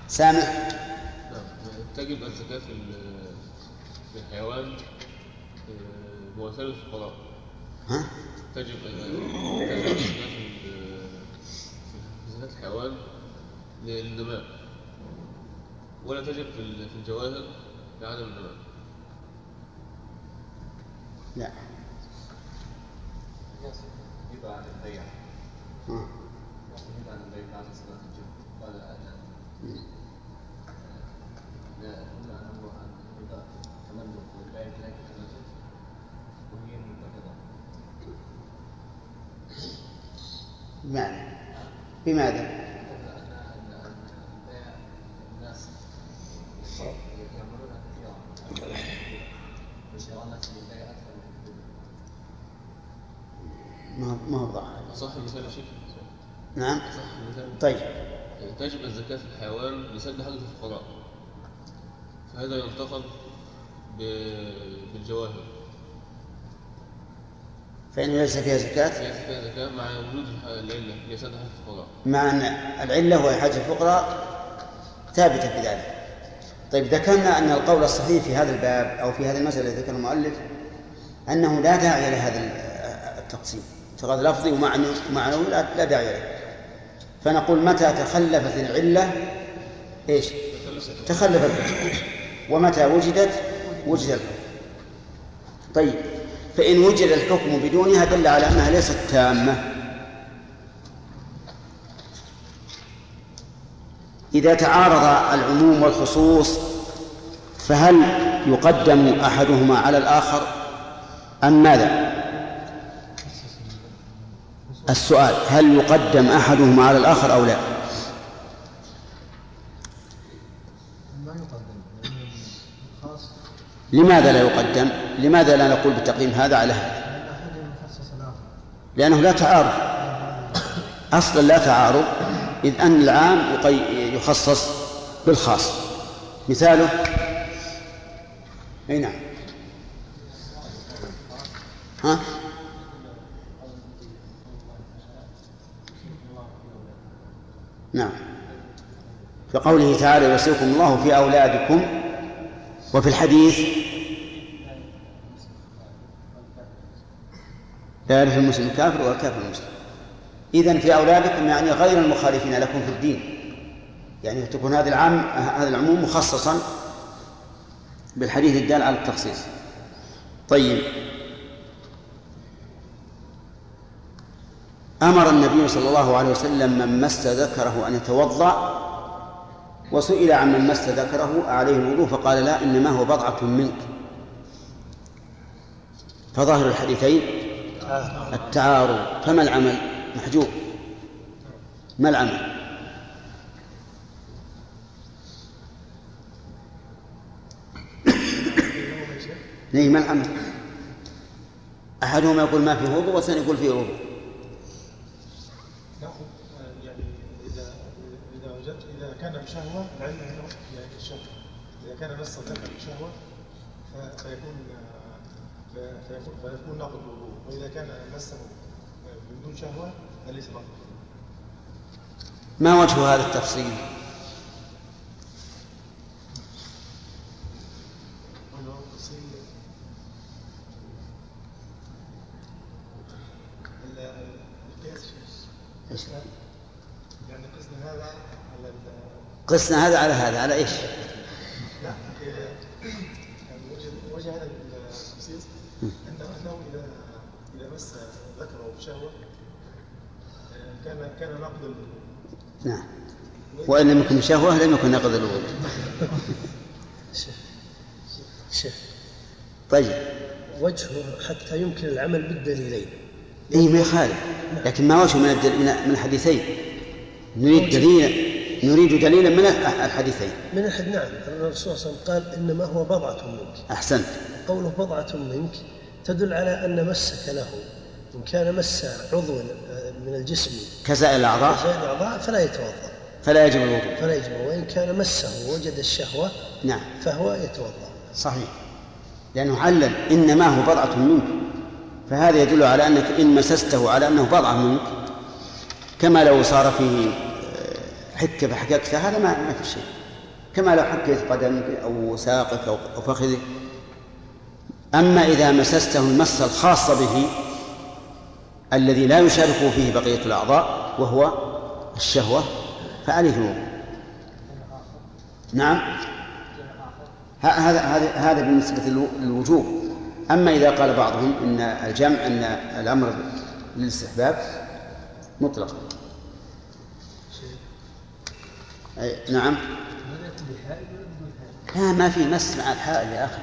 سامح. نعم تجب الزكاة في في الحيوان آه، للفقراء ها؟ تجب تجب زكاة الحيوان للنماء. ولا تجب في ال- في الجواهر لعدم النماء. لا. يبقى عن البيع. ها. يبقى عن البيع بعد صلاة الجمعة. قال أنا لا قلنا أنه عن الربا تملك والبيع كذلك تملك وهي مبتدأ بمعنى بماذا؟ البيع الناس يعملون من الربا ما هو ما هو صح المثال يا شيخ. نعم. صح المثال. طيب. تجب الزكاة في الحيوان لسد حاجة الفقراء. فهذا ينتقد بالجواهر. فإنه ليس فيها زكاة؟ ليس فيها زكاة مع وجود العلة لسد حاجة الفقراء. مع أن العلة وهي حاجة الفقراء ثابتة في ذلك. طيب ذكرنا أن القول الصحيح في هذا الباب أو في هذه المسألة التي ذكر المؤلف أنه لا داعي لهذا التقسيم. اعتقاد لفظي ومعنوي لا داعي له فنقول متى تخلفت العلة؟ إيش؟ تخلف الحكم ومتى وجدت؟ وجد الحكم طيب فإن وجد الحكم بدونها دل على أنها ليست تامة إذا تعارض العموم والخصوص فهل يقدم أحدهما على الآخر أم ماذا؟ السؤال هل يقدم أحدهما على الآخر أو لا؟ ما يقدم لأن الخاص لماذا لا يقدم؟ لماذا لا نقول بتقديم هذا على هذا؟ لأنه لا تعارض. أصلا لا تعارض إذ أن العام يخصص بالخاص. مثاله؟ أي نعم. ها؟ نعم. في قوله تعالى يوصيكم الله في أولادكم وفي الحديث يعرف المسلم الكافر والكافر المسلم. إذن في أولادكم يعني غير المخالفين لكم في الدين. يعني تكون هذا العام هذا العموم مخصصا بالحديث الدال على التخصيص. طيب. أمر النبي صلى الله عليه وسلم من مس ذكره أن يتوضأ وسئل عن من مس ذكره أعليه الوضوء فقال لا إنما هو بضعة منك. فظاهر الحديثين التعارض فما العمل؟ محجوب. ما العمل؟ نعم، ما العمل؟ أحدهما يقول ما في وضوء والثاني يقول فيه وضوء. بشهوه العلم هنا يعني الشهوه إذا كان الذكر بشهوه ف- فيكون ف- فيكون فيكون ناقض الوضوء وإذا كان مسه من دون شهوة فليس ناقض ما وجه هذا التفصيل وأنه تصير ال- القياس إيش؟ يعني قسنا هذا على ال- قسنا هذا على هذا على يعني وجه هذا التخصيص انه انه اذا اذا مس ذكره بشهوه كان كان الوضوء نعم. وإن لم يكن شهوة لم يكن نقض الوضوء. شيخ طيب. وجهه حتى يمكن العمل بالدليلين. اي ما يخالف. لكن ما وجه من الدل... من من الحديثين. نريد دليلا نريد دليلا من الحديثين. من أحد نعم. الرسول صلى الله عليه وسلم قال إنما هو بضعة منك. أحسنت. قوله بضعة منك تدل على أن مسك له. إن كان مس عضو من الجسم كسائر الأعضاء. كسائر الأعضاء فلا يتوضأ. فلا يجب الوضوء. فلا يجب وإن كان مسه ووجد الشهوة نعم. فهو يتوضأ. صحيح. لأنه علل إنما هو بضعة منك. فهذا يدل على أنك إن مسسته على أنه بضعة منك. كما لو صار فيه آه، حكه فحككت هذا ما ما في شيء. كما لو حكيت قدمك أو ساقك أو أو فخذك أما إذا مسسته المسه الخاصه به الذي لا يشاركه فيه بقية الأعضاء وهو الشهوة فعليه نعم. هذا هذا هذا بالنسبة للو- للوجوب. أما إذا قال بعضهم إن الجمع أن الأمر للاستحباب مطلق. نعم. لا ما في مس مع الحائل يا أخي.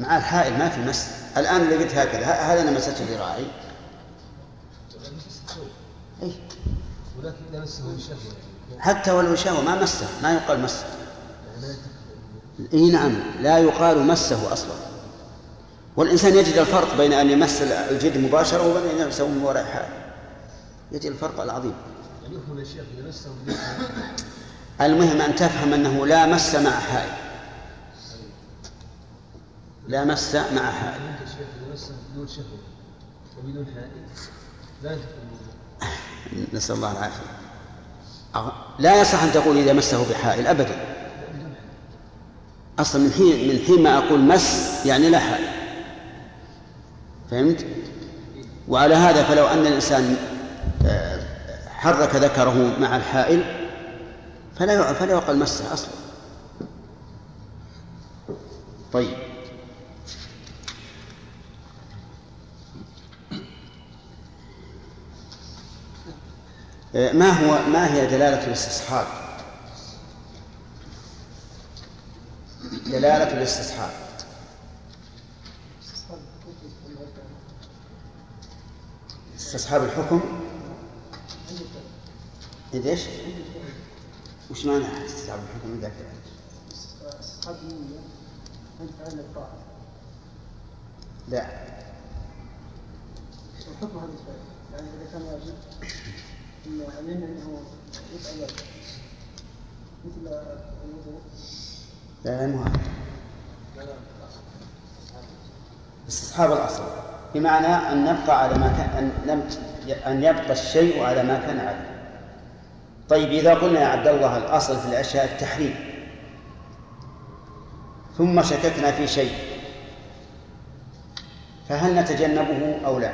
مع الحائل ما في مس. الآن قلت هكذا هذا أنا مسست ذراعي أي حتى ولو شهوة ما مسه ما يقال مسه. اي نعم. لا يقال مسه أصلا. والإنسان يجد الفرق بين أن يمس الجلد مباشرة وبين أن يمسه من وراء حال يجد الفرق العظيم. يكمل المهم أن تفهم أنه لا مس مع حائل. لا مس مع حائل. وبدون حائل. نسأل الله العافية. أه، لا يصح أن تقول إذا مسه بحائل ابدا. أصلا من حين من حين ما أقول مس يعني لا حائل. فهمت؟ وعلى هذا فلو أن الإنسان آه، حرك ذكره مع الحائل فلا فلا يقال مسه أصلا. طيب. ما هو ما هي دلالة الاستصحاب؟ دلالة الاستصحاب. استصحاب الحكم؟ إذا إيش؟ وش معنى استصحاب الحكم إذا كان؟ أصحاب النية أن فعل الطاعة لا الحكم هذا يعني إذا كان واجب أن ينوي أنه يفعل مثل الوضوء لا لا مو هذا. استصحاب الأصل بمعنى أن نبقى على ما كان أن, أن يبقى الشيء على ما كان عليه طيب إذا قلنا يا عبد الله الأصل في الأشياء التحريم ثم شككنا في شيء فهل نتجنبه أو لا؟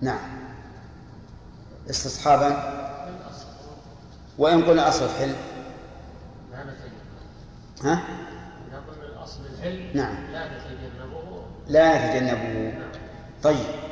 نعم استصحابا وإن قلنا أصل الحل لا نتجنبه ها؟ نعم. لا نتجنبه لا نتجنبه طيب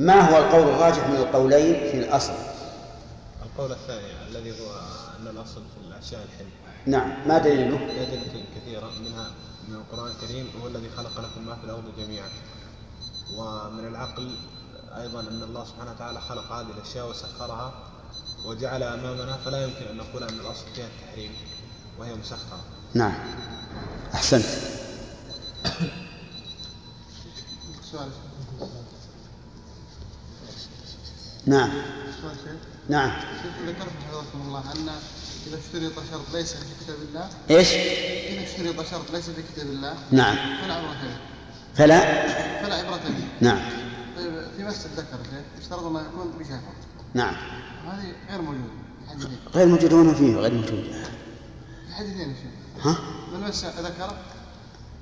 ما هو القول الراجح من القولين في الأصل؟ القول الثاني الذي هو أن الأصل في الأشياء الحلم نعم ما دليله أدلة كثيرة منها من القرآن الكريم هو الذي خلق لكم ما في الأرض جميعا. ومن العقل أيضا أن الله سبحانه وتعالى خلق هذه الأشياء وسخرها وجعل أمامنا فلا يمكن أن نقول أن الأصل فيها التحريم وهي مسخرة. نعم. أحسنت. سؤال. نعم. نعم. ذكرت حفظكم الله أن إذا اشترط شرط ليس في كتاب الله إيش؟ إذا اشترط شرط ليس في كتاب الله نعم. فلا. عبرة به فلا فلا عبرة به نعم. طيب في مس الذكر اشترط أنه يكون بشهوة نعم. هذه غير موجودة غير موجود هنا فيه غير موجود. في الحديثين ها؟ من مس ذكر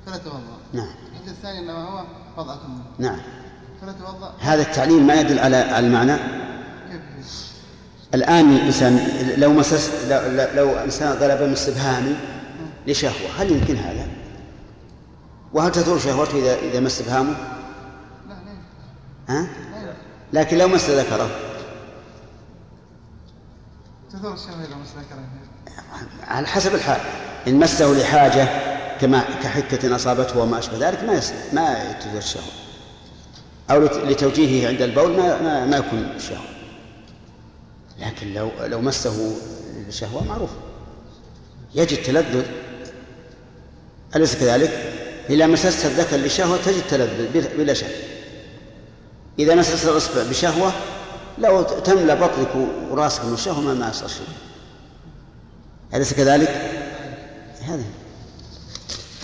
فلا توضأ. نعم. الحديث الثاني إنما هو منه نعم. هذا التعليل ما يدل على المعنى؟ الآن الإنسان لو مسس لو, إنسان ضرب من استبهامي لشهوة هل يمكن هذا؟ وهل تثور شهوته إذا إذا مس لا ها؟ لكن لو مس ذكره. تثور الشهوة إذا مس ذكره؟ على حسب الحال. إن مسه لحاجة كما كحكة أصابته وما أشبه ذلك ما. ما تثور الشهوة. أو لت- لتوجيهه عند البول ما ما, ما يكون شهوة. لكن لو لو مسه الشهوة معروف. يجد تلذذ. أليس كذلك؟ إذا مسست الذكر لشهوة تجد تلذذ بلا- شك. إذا مسست الإصبع بشهوة لو تملأ بطنك وراسك من الشهوة ما ما يصير شيء. أليس كذلك؟ هذا.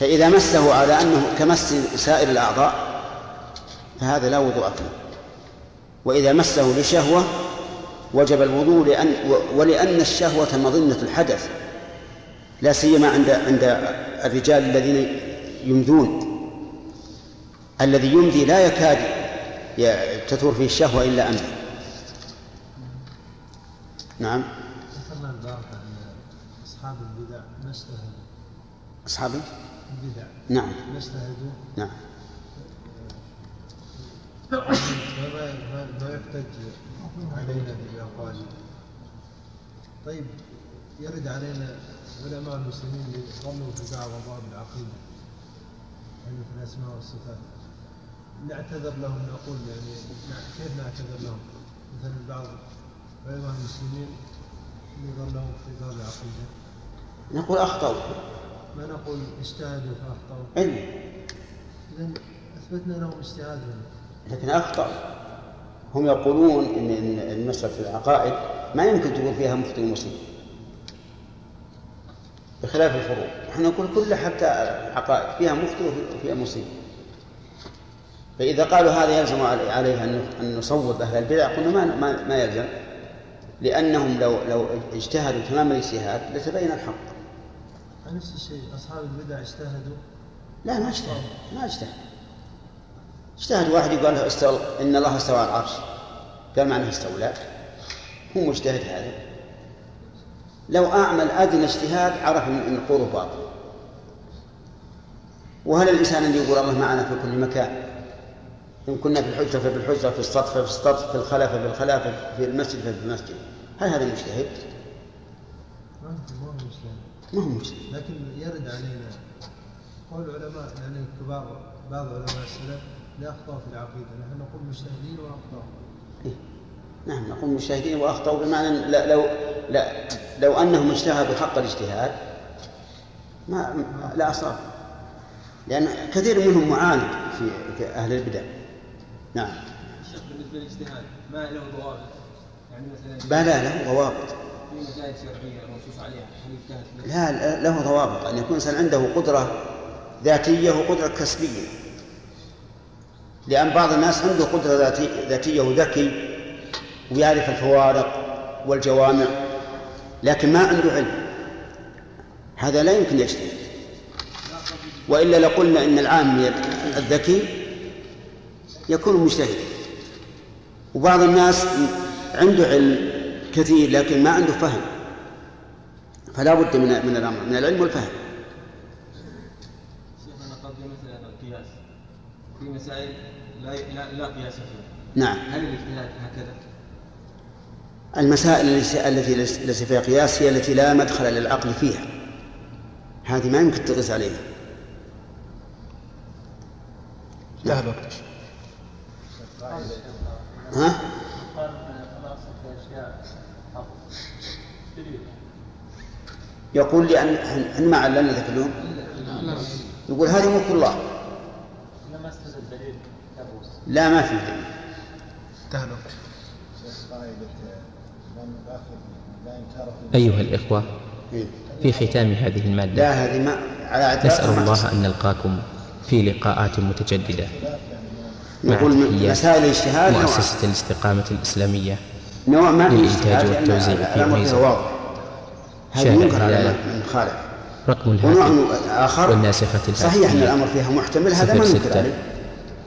فإذا مسه على أنه كمس سائر الأعضاء فهذا لا وضوء فيه. وإذا مسه لشهوة وجب الوضوء لأن ولأن الشهوة مظنة الحدث لا سيما عند عند الرجال الذين يمذون. الذي يمذي لا يكاد تثور فيه الشهوة إلا أمذي نعم. أصحاب البدع ما أصحابي البدع نعم. ما نعم. فما ما, ما يحتج علينا بأقوالهم طيب يرد علينا علماء المسلمين اللي ظلوا في بعض أبواب العقيدة يعني في الأسماء والصفات نعتذر لهم نقول يعني كيف نعتذر لهم؟ مثلا بعض علماء المسلمين اللي ظلوا في باب العقيدة نقول أخطأوا. ما نقول اجتهدوا فأخطأوا. علم إذا أثبتنا لهم اجتهادهم لكن أخطأ. هم يقولون إن إن المسألة في العقائد ما يمكن تقول فيها مخطئ مسلم بخلاف الفروع. إحنا نقول كل حتى العقائد فيها مخطئ وفيها مصيب فإذا قالوا هذا يلزم علي- عليه أن أن نصوب أهل البدع قلنا ما ما, ما يلزم. لأنهم لو لو اجتهدوا تمام الاجتهاد لتبين الحق. نفس الشيء أصحاب البدع اجتهدوا؟ لا ما اجتهد ما اجتهد اجتهد واحد يقول له استوى إن الله استوى على العرش. قال معناه استولى. هو مجتهد هذا. لو أعمل أدنى اجتهاد عرف ان قوله باطل. وهل الإنسان اللي يقول الله معنا في كل مكان؟ إن كنا في الحجرة ففي الحجره في السطح ففي السطح في الخلاء ففي الخلاء في المسجد ففي المسجد هل هذا مجتهد؟ ما هو مجتهد. لكن يرد علينا قول علماء يعني كبار بعض علماء السلف لا أخطأوا في العقيدة نحن نقول مجتهدين وأخطأوا نعم نقول مجتهدين واخطاوا بمعنى لا لو لا لو أنهم اجتهدوا حق الاجتهاد ما لا اصاب لأن كثير منهم معاند في في أهل البدع. نعم. الشيخ بالنسبة للاجتهاد ما له ضوابط؟ يعني مثلا بلى له ضوابط. لا لا- له ضوابط. أن يكون الإنسان عنده قدرة ذاتية وقدرة كسبية. لأن بعض الناس عنده قدرة ذاتي- ذاتية وذكي ويعرف الفوارق والجوامع لكن ما عنده علم. هذا لا يمكن يجتهد. وإلا لقلنا إن العامي الذكي يكون مجتهدا وبعض الناس عنده علم كثير لكن ما عنده فهم. فلا بد من من الأمر من العلم والفهم. في مسائل لا لا, لا قياس فيها نعم. هل الاجتهاد هكذا؟ المسائل التي- ليس فيها قياس هي التي لا مدخل للعقل فيها. هذه ما يمكن تقيس عليها. انتهى الوقت ها؟ يقول لأن إحنا ما علمنا ذاك اليوم؟ يقول هذه ملك الله لما استدل دليل يبوس لا ما في دليل. انتهى الوقت. أيها الإخوة في ختام هذه المادة لا هذه ما على اعتبار نسأل الله أن نلقاكم في لقاءات متجددة مع مسائل الاجتهاد نوعان. مؤسسة الاستقامة الإسلامية نوع ما في للإنتاج والتوزيع في ميزة. من خالف رقم الهاتف والناسخة الهاتفية صحيح أن الأمر فيها محتمل هذا ما ننكر ستة عليه.